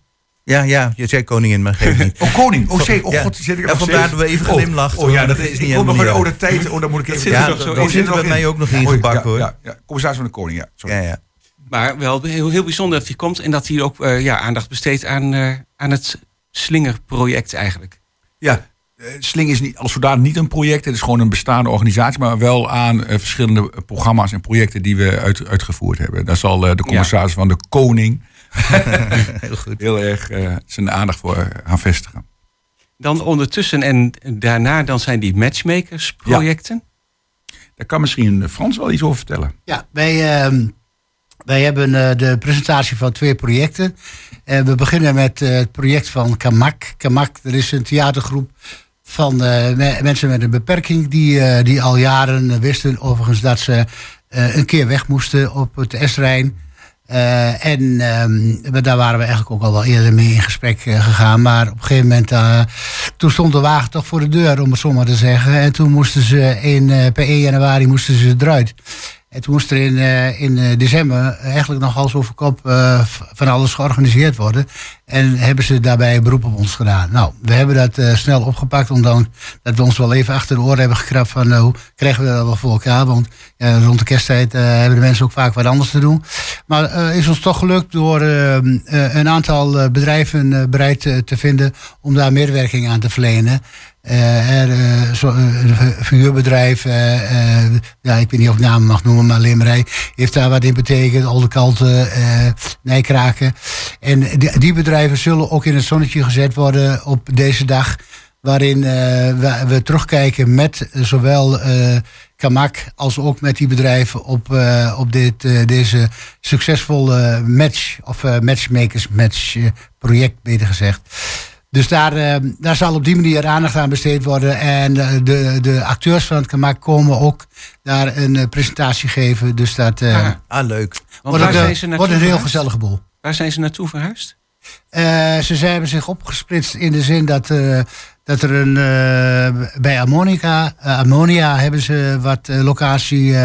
Ja, ja, je zei koningin, maar geef niet. [LAUGHS] Oh, koning. Oh, zee. Oh, god, zit ik Ja, nog vandaar dat we even Oh, glimlachten, Oh, ja, dat is niet nog helemaal een niet oude tijd. Oh, dan moet ik even... Ja, er nog zo in. zitten bij mij ook nog in Oh, gebakken, ja, hoor. Ja, ja. Commissaris van de koning, ja. Sorry. Ja, ja. Maar wel heel, heel bijzonder dat hij komt en dat hij ook eh, ja, aandacht besteedt aan, eh, aan het slingerproject eigenlijk. Ja, eh, Sling is niet, als zodanig niet een project. Het is gewoon een bestaande organisatie. Maar wel aan verschillende programma's en projecten die we uit, uitgevoerd hebben. Daar zal eh, de commissaris van de Koning [LAUGHS] Heel goed. heel erg eh, zijn aandacht voor gaan vestigen. Dan ondertussen en daarna dan zijn die matchmakersprojecten. Daar kan misschien Frans wel iets over vertellen. Ja, wij, ehm, wij hebben eh, de presentatie van twee projecten. Eh, we beginnen met eh, het project van Kamak. Kamak, er is een theatergroep van eh, me- mensen met een beperking die, eh, die al jaren wisten overigens dat ze eh, een keer weg moesten op het S-Rijn. Eh, en ehm, daar waren we eigenlijk ook al wel eerder mee in gesprek eh, gegaan. Maar op een gegeven moment, eh, toen stond de wagen toch voor de deur, om het zo maar te zeggen. En toen moesten ze in, per 1 januari moesten ze eruit. Toen moest er in, eh, in eh, december eigenlijk nog hals over kop eh, van alles georganiseerd worden. En hebben ze daarbij een beroep op ons gedaan. Nou, we hebben dat snel opgepakt, ondanks dat we ons wel even achter de oren hebben gekrapt van hoe krijgen we dat wel voor elkaar. Want rond de kersttijd hebben de mensen ook vaak wat anders te doen. Maar eh, is ons toch gelukt door een aantal bedrijven bereid te vinden om daar medewerking aan te verlenen. Eh, eh, zo, eh, ja, ik weet niet of ik namen mag noemen, maar Limmerij heeft daar wat in betekend. Oldekalten, eh Nijkraken. En die, bedrijven zullen ook in het zonnetje gezet worden op deze dag. Waarin we, terugkijken met zowel eh Kamak als ook met die bedrijven op, op dit, deze succesvolle match, of matchmakers match project beter gezegd. Dus daar, eh, daar zal op die manier aandacht aan besteed worden. En eh, de, de acteurs van het Kamak komen ook daar een eh, presentatie geven. Dus dat eh, Ah. Ah, leuk. Want wordt, naartoe wordt een heel verhuisd? gezellige boel. Waar zijn ze naartoe verhuisd? Ze zijn- hebben zich opgesplitst in de zin dat, dat er een. bij Ammonica, Ammonia hebben ze wat locatie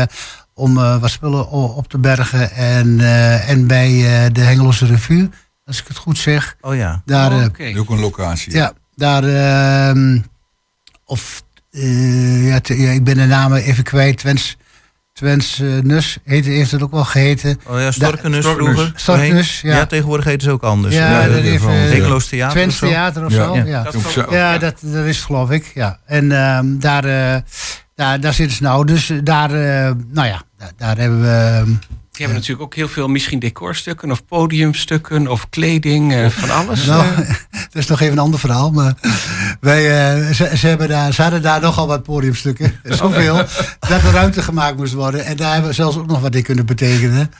om wat spullen op te bergen. En, en bij de Hengeloze Revue, als ik het goed zeg. Oh ja. Daar, eh, Dat is ook een locatie. ja, daar. ehm, of. eh, ja, te- ja, ik ben de naam even kwijt. Twens. Twens eh, Nus heet, heeft het ook wel geheten. Oh ja, Storkenus Da- vroeger. Storkenus, Voorheen. ja. tegenwoordig heten ze ook anders. Ja, Ja, dat heeft, eh, Hekeloos Theater Twents of zo. Theater of Ja. zo. Ja. Ja, Dat ja dat, dat is het, geloof ik. Ja. En ehm, daar, eh, daar, daar zitten ze nou. Dus daar, eh, nou ja, daar, daar hebben we. Die hebben natuurlijk ook heel veel misschien decorstukken of podiumstukken of kleding, eh, van alles. Nou, [LAUGHS] dat is nog even een ander verhaal. Maar wij, eh, ze, ze, hebben daar, ze hadden daar nogal wat podiumstukken. [LAUGHS] Zoveel. dat er ruimte gemaakt moest worden. En daar hebben we zelfs ook nog wat in kunnen betekenen.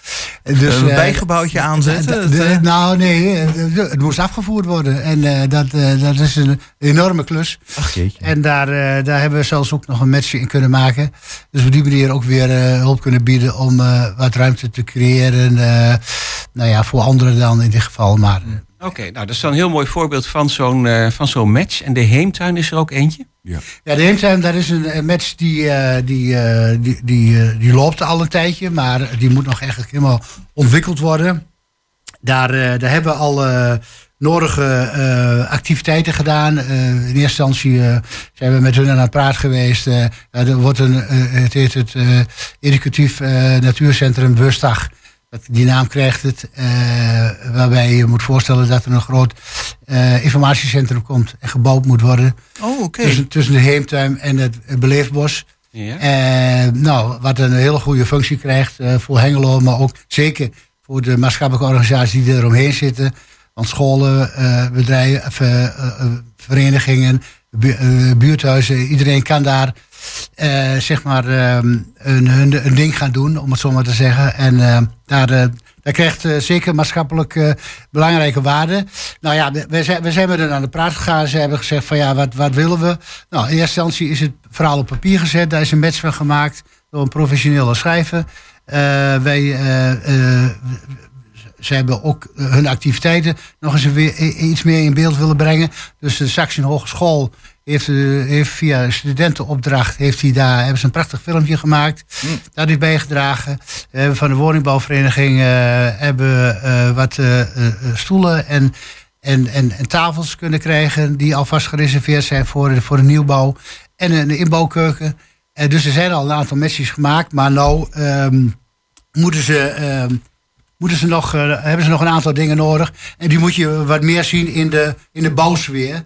Dus, Een eh, bijgebouwtje aanzetten? d- d- nou, nee, eh, het moest afgevoerd worden. En eh, dat, eh, dat is een enorme klus. Ach. En daar, eh, daar hebben we zelfs ook nog een matchje in kunnen maken. Dus op die manier ook weer eh, hulp kunnen bieden om eh, wat ruimte te creëren. eh, nou ja, voor anderen dan in dit geval. Maar eh, Oké, nou dat is dan een heel mooi voorbeeld van zo'n eh, van zo'n match. En de Heemtuin is er ook eentje. Ja. Ja, de Heemtuin, dat is een, match die, eh, die, eh, die, die, eh, die loopt al een tijdje, maar die moet nog eigenlijk helemaal ontwikkeld worden. Daar, daar hebben we al nodige activiteiten gedaan. In eerste instantie zijn we met hun aan het praat geweest. Er wordt een, het heet het Educatief Natuurcentrum Wustag. Dat, die naam krijgt het. eh, waarbij je moet voorstellen dat er een groot eh, informatiecentrum komt en gebouwd moet worden. Oh, oké. Tussen, tussen de Heemtuin en het eh, Beleefbos. Ja. Eh, nou, wat een hele goede functie krijgt voor Hengelo, maar ook zeker voor de maatschappelijke organisaties die eromheen zitten. Want scholen, bedrijven, verenigingen, bu- buurthuizen, iedereen kan daar eh, zeg maar ehm, een, hun, een ding gaan doen, om het zo maar te zeggen. En daar, eh, daar krijgt eh, zeker maatschappelijk eh, belangrijke waarde. Nou ja, we- zijn, we zijn met aan de praat gegaan. Ze hebben gezegd van ja, wat, wat willen we? Nou, in eerste instantie is het verhaal op papier gezet. Daar is een match van gemaakt door een professionele schrijver. Wij, ze hebben ook hun activiteiten nog eens weer iets meer in beeld willen brengen. Dus de Saxion Hogeschool heeft, eh, heeft via studentenopdracht heeft hij daar, hebben ze een prachtig filmpje gemaakt. Daar is bijgedragen. We hebben van de woningbouwvereniging eh, hebben eh, wat eh, eh, eh, stoelen en, en, en, en tafels kunnen krijgen die alvast gereserveerd zijn voor, de- voor de nieuwbouw. En een inbouwkeuken. Eh, dus er zijn al een aantal matches gemaakt, maar nou ehm, moeten ze ehm, moeten ze nog, eh, hebben ze nog een aantal dingen nodig. En die moet je wat meer zien in de, in de bouwsfeer.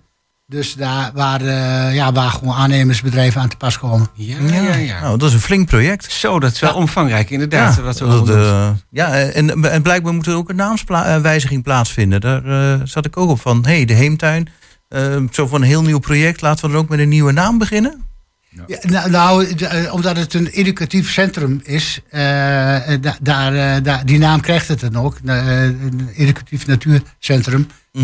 Dus daar waar, eh, ja, waar gewoon aannemersbedrijven aan te pas komen. Ja, ja, ja. Nou, dat is een flink project. Zo, dat is wel omvangrijk inderdaad. Ja, wat we dat, eh, ja en, en blijkbaar moet er ook een naamswijziging plaatsvinden. Daar eh, zat ik ook op van, hé, hey, de Heemtuin. eh, zo van een heel nieuw project. Laten we dan ook met een nieuwe naam beginnen? Ja, nou, nou, eh, omdat het een educatief centrum is, eh, eh, da- daar, eh, daar, die naam krijgt het dan ook. eh, een educatief natuurcentrum. Eh,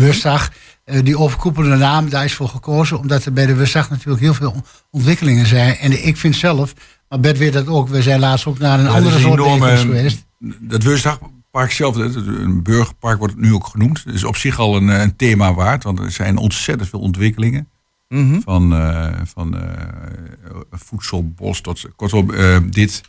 die overkoepelende naam, daar is voor gekozen. Omdat er bij de WSAG natuurlijk heel veel on- ontwikkelingen zijn. En ik vind zelf, maar Bert weet dat ook. We zijn laatst ook naar een andere soort eh, geweest. Dat Weusdagpark zelf, een burgerpark wordt het nu ook genoemd. Het is op zich al een, eh, een thema waard, want er zijn ontzettend veel ontwikkelingen. Mhm. Van, eh, van eh, voedsel, bos tot kortom eh, dit.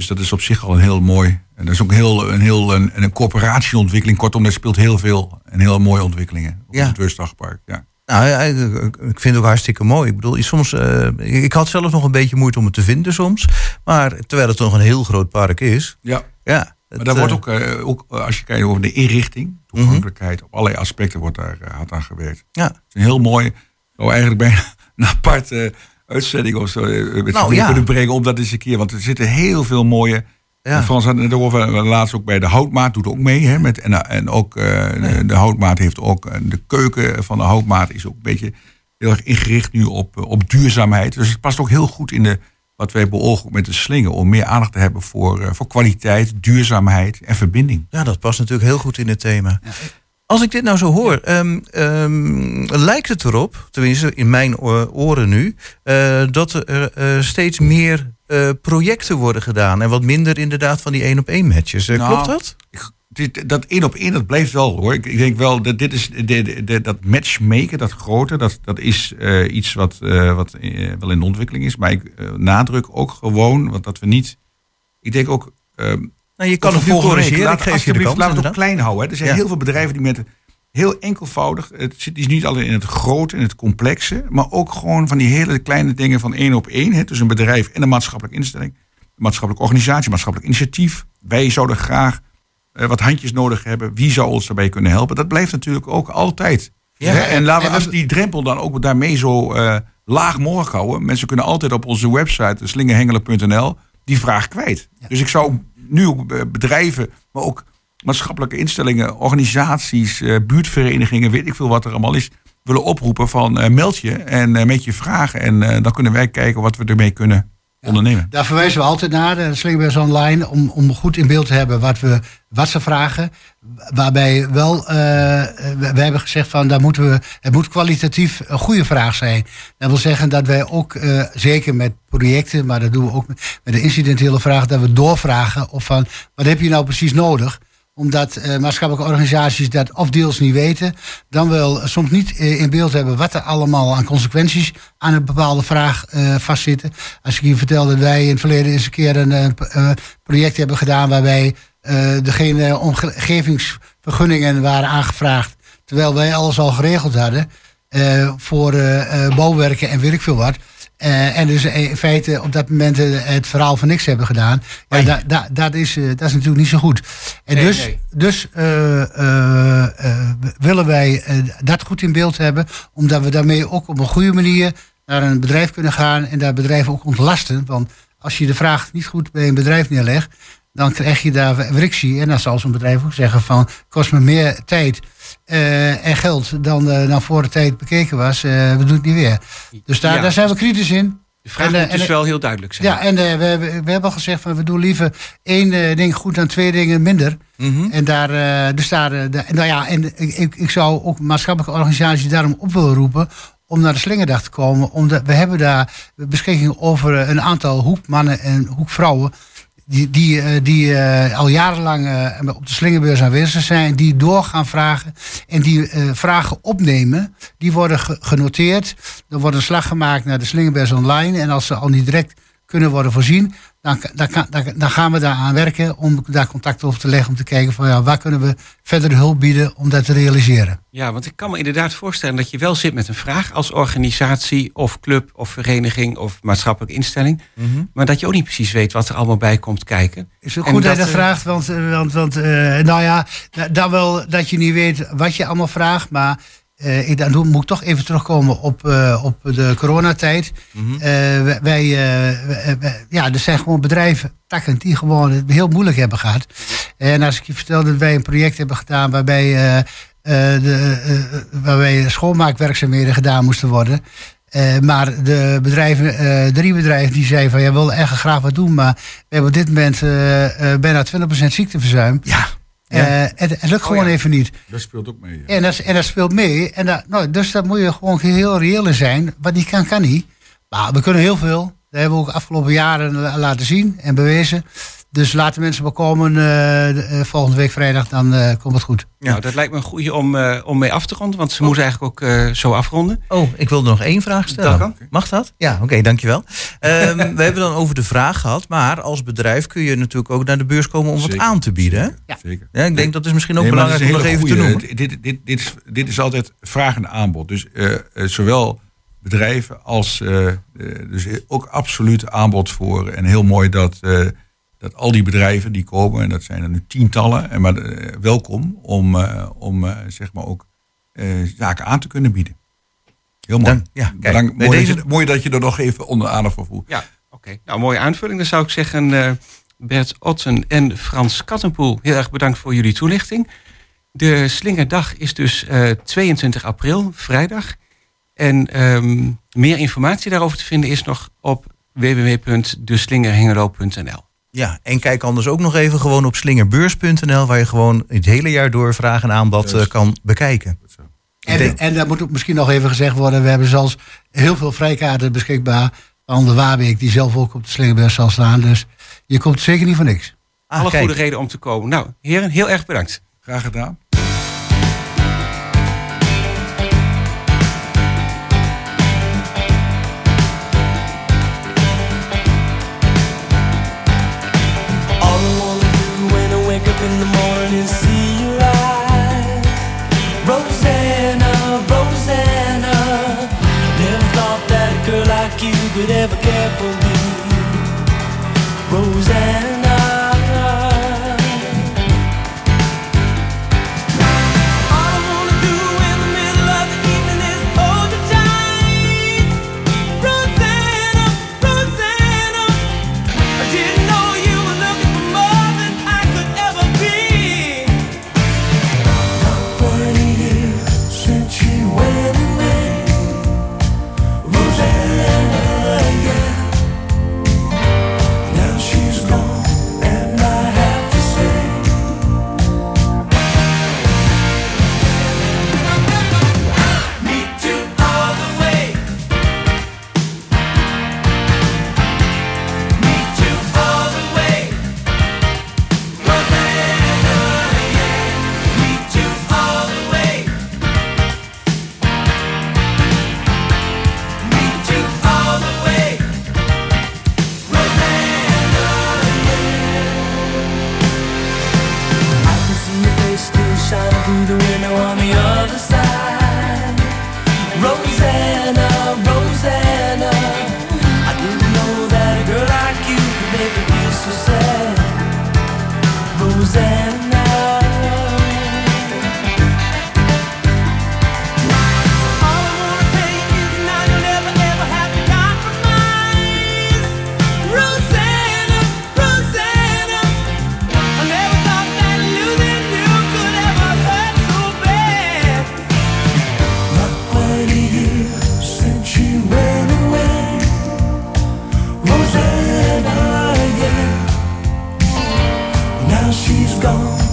Dus dat is op zich al een heel mooi. En dat is ook heel, een heel een, een coöperatieontwikkeling. Kortom, daar speelt heel veel en heel mooie ontwikkelingen op Ja. het Weusdagpark. Ja. Nou, ja, ik, vind het ook hartstikke mooi. Ik bedoel, soms, eh, ik had zelf nog een beetje moeite om het te vinden soms. Maar terwijl het toch een heel groot park is. Ja. Ja. Maar daar wordt ook, eh, ook, eh, als je kijkt over de inrichting, toegankelijkheid, op allerlei aspecten wordt daar hard aan gewerkt. Ja. Het is een heel mooi, zou eigenlijk bijna een aparte uitzending of zo eh, met Nou, ja. kunnen brengen om dat eens een keer, want er zitten heel veel mooie. Ja. Frans had het over, eh, laatst ook bij de houtmaat doet ook mee. Hè, met, en, en ook eh, de, de houtmaat heeft ook, eh, de keuken van de houtmaat is ook een beetje heel erg ingericht nu op, eh, op duurzaamheid. Dus het past ook heel goed in de, wat wij beogen met de slingen, om meer aandacht te hebben voor, eh, voor kwaliteit, duurzaamheid en verbinding. Ja, dat past natuurlijk heel goed in het thema. Als ik dit nou zo hoor, ehm, ehm, lijkt het erop, tenminste in mijn oren nu, eh, dat er eh, steeds meer eh, projecten worden gedaan. En wat minder inderdaad van die één op één matches. Eh, Nou, klopt dat? dit, dat één op één, dat blijft wel hoor. Ik, ik denk wel dat dit is dat matchmaken, dat grote, dat, dat is eh, iets wat, eh, wat eh, wel in ontwikkeling is. Maar ik eh, nadruk ook gewoon, want dat we niet. Ik denk ook. Nou, je kan het nu corrigeren. laten- Ik geef je de alsjeblieft, kans, Laten we het klein houden. hè. Er zijn Ja. heel veel bedrijven die met heel enkelvoudig. Het zit is niet alleen in het grote en het complexe, maar ook gewoon van die hele kleine dingen van één op één. Hè, tussen een bedrijf en een maatschappelijke instelling, een maatschappelijke organisatie, maatschappelijk initiatief. Wij zouden graag eh, wat handjes nodig hebben. Wie zou ons daarbij kunnen helpen? Dat blijft natuurlijk ook altijd. Ja, Hè, en laten we als die drempel dan ook daarmee zo eh, laag mogelijk houden. Mensen kunnen altijd op onze website slingerhengelen.nl die vraag kwijt. Dus ik zou nu ook eh, bedrijven, maar ook maatschappelijke instellingen, organisaties, eh, buurtverenigingen, weet ik veel wat er allemaal is, willen oproepen van eh, meld je en met je vragen. En dan kunnen wij kijken wat we ermee kunnen ondernemen. Daar verwijzen we altijd naar, de Slingerbeurs Online, om, om goed in beeld te hebben wat, we, wat ze vragen. Waarbij wel, eh, we, we hebben gezegd van, daar moeten we, het moet kwalitatief een goede vraag zijn. Dat wil zeggen dat wij ook, eh, zeker met projecten, maar dat doen we ook met de incidentele vraag, dat we doorvragen of van, wat heb je nou precies nodig? Omdat eh, maatschappelijke organisaties dat of deels niet weten, dan wel soms niet eh, in beeld hebben wat er allemaal aan consequenties aan een bepaalde vraag eh, vastzitten. Als ik je vertel dat wij in het verleden eens een keer een project hebben gedaan waarbij degene omgevingsvergunningen waren aangevraagd, terwijl wij alles al geregeld hadden voor bouwwerken en weet ik veel wat. Eh, en dus in feite op dat moment eh, het verhaal van niks hebben gedaan. Ja, da, da- dat, is, eh, dat is natuurlijk niet zo goed. En Nee, dus, nee. dus willen wij dat goed in beeld hebben, omdat we daarmee ook op een goede manier naar een bedrijf kunnen gaan en dat bedrijf ook ontlasten. Want als je de vraag niet goed bij een bedrijf neerlegt, dan krijg je daar frictie. En dan zal zo'n bedrijf ook zeggen van, kost me meer tijd eh, en geld dan, eh, dan voor de tijd bekeken was. Eh, we doen het niet weer. Dus daar, Ja. daar zijn we kritisch in. De vraag En, moet dus en- wel heel duidelijk zijn. Ja, en we, hebben- we hebben al gezegd van we doen liever één ding goed dan twee dingen minder. En daar, dus daar, nou ja, en ik, ik, zou ook maatschappelijke organisaties daarom op willen roepen om naar de Slingerdag te komen. Omdat we hebben daar beschikking over een aantal hoekmannen en hoekvrouwen. Die, die, eh, die eh, al jarenlang eh, op de slingerbeurs aanwezig zijn, die door gaan vragen en die vragen opnemen. Die worden ge- genoteerd. Er wordt een slag gemaakt naar de slingerbeurs online. En als ze al niet direct kunnen worden voorzien, dan, dan, dan, dan gaan we daar aan werken om daar contact over te leggen. Om te kijken van ja, waar kunnen we verder hulp bieden om dat te realiseren. Ja, want ik kan me inderdaad voorstellen dat je wel zit met een vraag als organisatie of club of vereniging of maatschappelijke instelling. Maar dat je ook niet precies weet wat er allemaal bij komt kijken. Is het En goed dat je dat eh, vraagt? Want, eh, want, want eh, nou ja, da- dan wel dat je niet weet wat je allemaal vraagt. Maar eh, ik, dan moet ik toch even terugkomen op, eh, op de coronatijd. Eh, wij, wij, wij- wij- ja, er zijn gewoon bedrijven, takken, die gewoon het heel moeilijk hebben gehad. En als ik je vertel dat wij een project hebben gedaan waarbij, de, waarbij schoonmaakwerkzaamheden gedaan moesten worden. Maar de bedrijven, drie bedrijven die zeiden van ja, we willen echt graag wat doen, maar we hebben op dit moment bijna 20% ziekteverzuim. Ja. Ja. Eh, het, het lukt gewoon even niet. Dat speelt ook mee. ja. En dat, en dat speelt mee. En dat, nou, dus daar moet je gewoon heel reëel in zijn. Wat niet kan, kan niet. Maar we kunnen heel veel. Dat hebben we ook afgelopen jaren la- laten zien en bewezen. Dus laten mensen maar komen eh, eh, volgende week vrijdag, dan eh, komt het goed. Nou, dat lijkt me een goede om, eh, om mee af te ronden, want ze moeten eigenlijk ook eh, zo afronden. Oh, ik wilde nog één vraag stellen. Dat kan. Mag dat? Ja, oké, dankjewel. Ehm, [LAUGHS] we hebben dan over de vraag gehad, maar als bedrijf kun je natuurlijk ook naar de beurs komen om wat aan te bieden. Hè? Ja. Zeker. Ja, ik denk dat is misschien ook Nee, belangrijk om nog even te noemen. Dit, dit, dit, is, dit is altijd vraag en aanbod. Dus zowel bedrijven als dus ook absoluut aanbod voor. En heel mooi dat, eh, dat al die bedrijven die komen, en dat zijn er nu tientallen, en maar eh, welkom om, eh, om eh, zeg maar ook zaken aan te kunnen bieden. Heel mooi. Ja, kijk, mooi, deze- dat je, mooi dat je er nog even onder aandacht voor voelt. Ja, oké. Nou, mooie aanvulling. Dan zou ik zeggen, Bert Otten en Frans Kattenpoel, heel erg bedankt voor jullie toelichting. De Slingerdag is dus eh, 22 april, vrijdag. En ehm, meer informatie daarover te vinden is nog op www.deslingerhengelo.nl. Ja, en kijk anders ook nog even gewoon op slingerbeurs.nl, waar je gewoon het hele jaar door vraag en aanbod eh, kan bekijken. En, en dat moet ook misschien nog even gezegd worden. We hebben zelfs heel veel vrijkaarten beschikbaar. Van de Waarbeek, die zelf ook op de Slingerbeurs zal staan. Dus je komt zeker niet voor niks. Ah, Alle kijk. goede reden om te komen. Nou, heren, heel erg bedankt. Graag gedaan. Like you could ever care for me. Rosanna. Gone,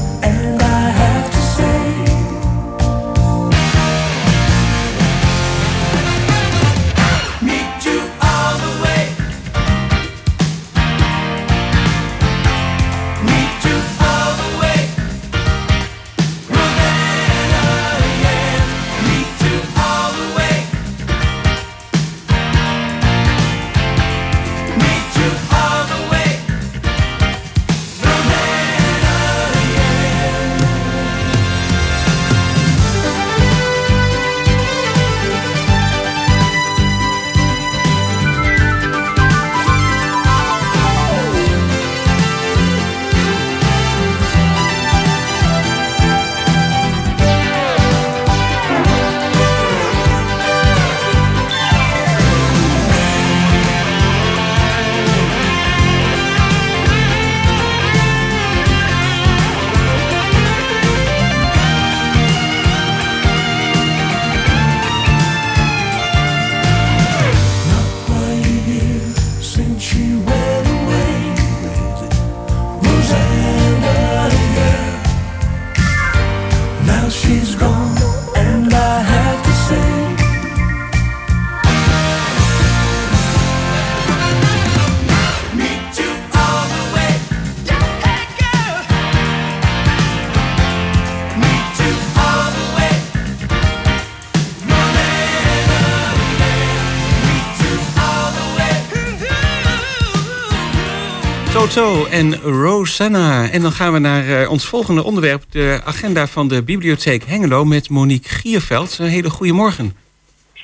Calypso en Rosanna. En dan gaan we naar eh, ons volgende onderwerp, de agenda van de Bibliotheek Hengelo met Monique Gierveld. Een hele goede morgen.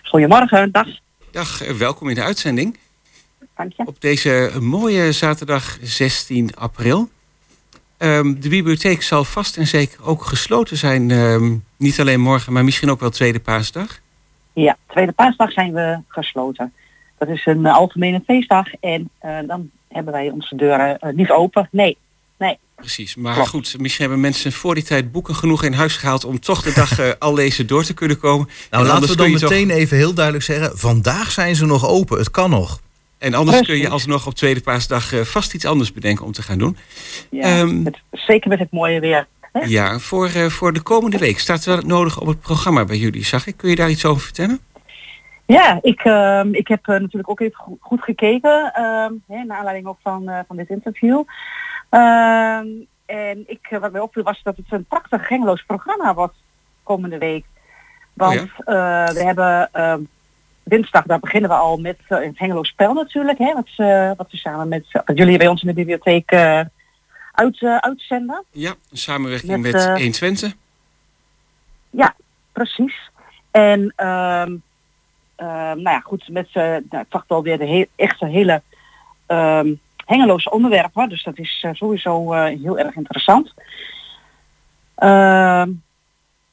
Goedemorgen, dag. Dag, eh, welkom in de uitzending. Dank je. Op deze mooie zaterdag 16 april. Ehm, de bibliotheek zal vast en zeker ook gesloten zijn. ehm, niet alleen morgen, maar misschien ook wel tweede paasdag. Ja, tweede paasdag zijn we gesloten. Dat is een eh, algemene feestdag en dan hebben wij onze deuren eh, niet open. Nee, nee. Precies, maar goed, misschien hebben mensen voor die tijd boeken genoeg in huis gehaald om toch de dag eh, [LAUGHS] al lezen door te kunnen komen. Nou, En laten we dan toch- meteen even heel duidelijk zeggen... vandaag zijn ze nog open, het kan nog. En anders kun je alsnog op tweede paasdag eh, vast iets anders bedenken om te gaan doen. Ja, Ehm, met- zeker met het mooie weer. hè? Ja, voor, eh, voor de komende week staat er wel nodig op het programma bij jullie, zag ik. Kun je daar iets over vertellen? Ja, ik, ehm, ik heb eh, natuurlijk ook even go- goed gekeken, ehm, hè, naar aanleiding ook van, eh, van dit interview. Ehm, en ik, eh, wat mij opviel was dat het een prachtig gengeloos programma wordt komende week. Want eh, we hebben dinsdag, daar beginnen we al met het Hengeloos Spel natuurlijk, hè, wat, ze- wat we samen met jullie bij ons in de bibliotheek uit, uitzenden. Ja, een samenwerking Met, met, eh, 120. Ja, precies. En nou ja, goed, met nou, ik dacht wel weer de he echt een hele ehm, hengeloze onderwerpen. Dus dat is eh, sowieso eh, heel erg interessant. Ehm,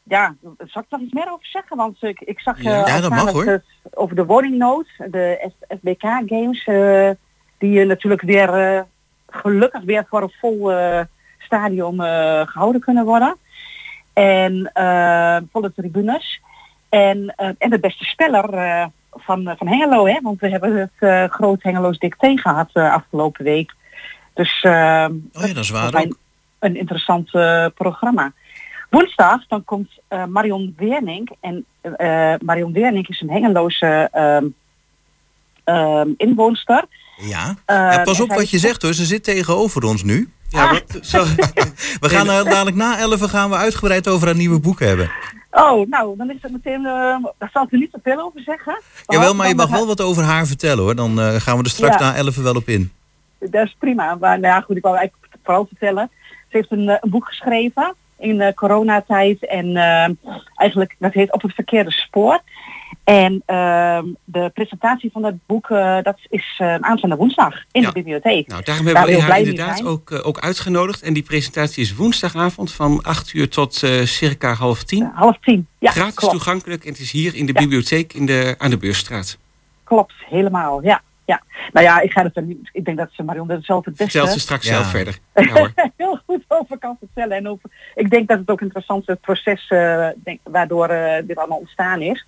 ja, zal ik daar iets meer over zeggen? Want ik, ik zag Ja. eh, dat mag, hoor. het over de woningnood, de SBK Games, die natuurlijk weer gelukkig weer voor een vol stadion eh, gehouden kunnen worden. En volle tribunes. En, eh, en de beste speler eh, van, van Hengelo, hè? want we hebben het eh, groot Hengeloos dicté gehad eh, afgelopen week. Dus Oh ja, dat is waar een, ook. een interessant eh, programma. Woensdag dan komt eh, Marion Weernink. En eh, Marion Weernink is een Hengeloze ehm ehm, inwoonster. Ja. Eh, ja pas op wat je zegt hoor, ze zit tegenover ons nu. Ja, wat, [LAUGHS] zo, [LAUGHS] We gaan er dadelijk na 11 gaan we uitgebreid over haar nieuwe boek hebben. Oh, nou, dan is het meteen... eh daar zal ik er niet te veel over zeggen. Jawel, maar je mag wel wat over haar vertellen hoor. Dan eh, gaan we er straks Ja. na 11 wel op in. Dat is prima. Maar nou ja, goed, ik wou eigenlijk vooral vertellen. Ze heeft een, eh, een boek geschreven in eh, coronatijd. En eh, eigenlijk, dat heet Op het verkeerde spoor. En ehm, de presentatie van dat boek, eh, dat is eh, aanstaande woensdag in Ja. de bibliotheek. nou, daarom hebben we heel haar inderdaad ook, eh, ook uitgenodigd. En die presentatie is woensdagavond van 8 uur tot eh, circa half tien. Half tien, ja, Gratis klopt. toegankelijk en het is hier in de bibliotheek in de, aan de Beursstraat. Klopt, helemaal, ja. ja. Nou ja, ik ga het er niet... Ik denk dat ze Marion er zelf het beste... Vertelt ze straks Ja. zelf verder. [LAUGHS] Ja, hoor. heel goed over kan vertellen. En over, ik denk dat het ook interessant is, het proces eh, denk, waardoor dit allemaal ontstaan is.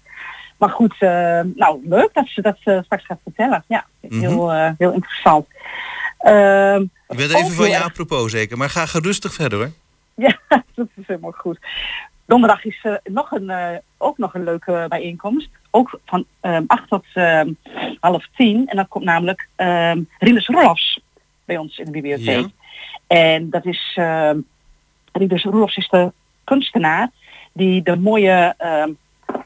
Maar goed, eh, nou leuk dat ze dat eh, straks gaat vertellen. Ja, heel, eh, heel interessant. Ehm, Ik even van je erg- apropos zeker, maar ga gerustig verder hoor. [LAUGHS] Ja, dat is helemaal goed. Donderdag is eh, nog een, ook nog een leuke bijeenkomst. Ook van ehm 8 tot ehm, half tien. En dan komt namelijk ehm Rinus Rolfs bij ons in de bibliotheek. En dat is, ehm Rinus Rolfs is de kunstenaar die de mooie,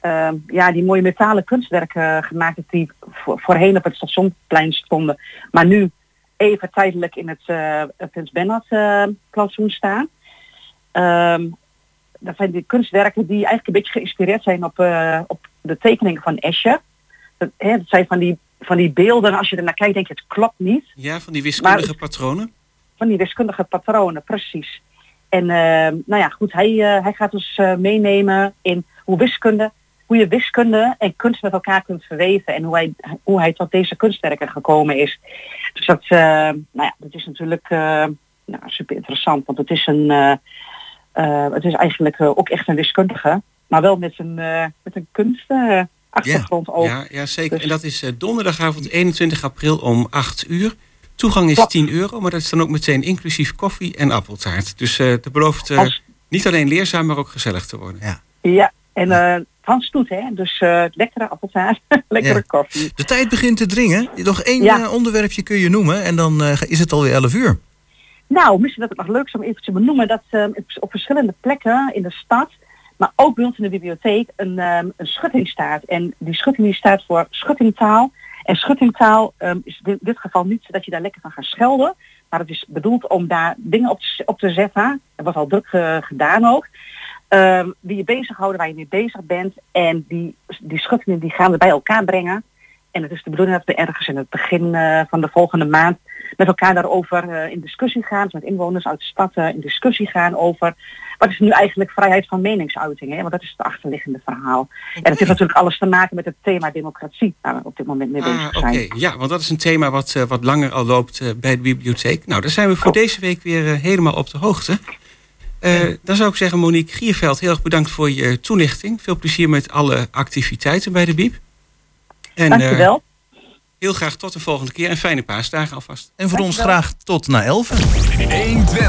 ehm, ja, die mooie metalen kunstwerken gemaakt heeft die voor- voorheen op het stationplein stonden. Maar nu even tijdelijk in het eh Prins Bernhard eh, plantsoen staan. Ehm, dat zijn die kunstwerken die eigenlijk een beetje geïnspireerd zijn op, eh, op de tekeningen van Escher. Dat, hè, dat zijn van die, van die beelden, als je er naar kijkt denk je het klopt niet. Ja, van die wiskundige Maar- patronen. Van die wiskundige patronen, precies. En ehm, nou ja, goed, hij, eh, hij gaat ons eh, meenemen in hoe wiskunde, hoe je wiskunde en kunst met elkaar kunt verweven en hoe hij, hoe hij tot deze kunstwerken gekomen is. Dus dat, eh, nou ja, dat is natuurlijk nou, super interessant, want het is een, het is eigenlijk ook echt een wiskundige, maar wel met een, met een kunstachtergrond ook. Ja, ja zeker. Dus- En dat is donderdagavond 21 april om 8 uur. Toegang is Klopt. 10 euro, maar dat is dan ook meteen inclusief koffie en appeltaart. Dus eh dat belooft eh, Als- niet alleen leerzaam, maar ook gezellig te worden. Ja. Ja, en eh van stoet, hè? Dus eh, lekkere appeltaart, [LAUGHS] lekkere Ja. koffie. De tijd begint te dringen. Nog één Ja. eh, onderwerpje kun je noemen en dan eh, is het alweer 11 uur. Nou, misschien dat het nog leuk is om even te benoemen dat eh, op- op verschillende plekken in de stad, maar ook bij ons in de bibliotheek, een, ehm, een schutting staat. En die schutting die staat voor schuttingtaal. En schuttingtaal ehm, is in dit geval niet dat je daar lekker van gaat schelden, Maar het is bedoeld om daar dingen op op te zetten. Er wordt al druk eh, gedaan ook. Ehm, die je bezighouden, waar je mee bezig bent. En die, die schuttingen die gaan we bij elkaar brengen. En het is de bedoeling dat we ergens in het begin eh, van de volgende maand met elkaar daarover eh, in discussie gaan. Dus met inwoners uit de stad eh, in discussie gaan over wat is nu eigenlijk vrijheid van meningsuiting. Hè? Want dat is het achterliggende verhaal. En het heeft natuurlijk alles te maken met het thema democratie waar we op dit moment mee bezig Ah, Oké, zijn. ja, want dat is een thema wat, wat langer al loopt bij de bibliotheek. Nou, daar zijn we voor deze week weer helemaal op de hoogte. Dan zou ik zeggen, Monique Gierveld, heel erg bedankt voor je toelichting. Veel plezier met alle activiteiten bij de Biep. En, eh, Dankjewel. heel graag tot de volgende keer en fijne paasdagen alvast. En voor ons graag tot na 11. 120.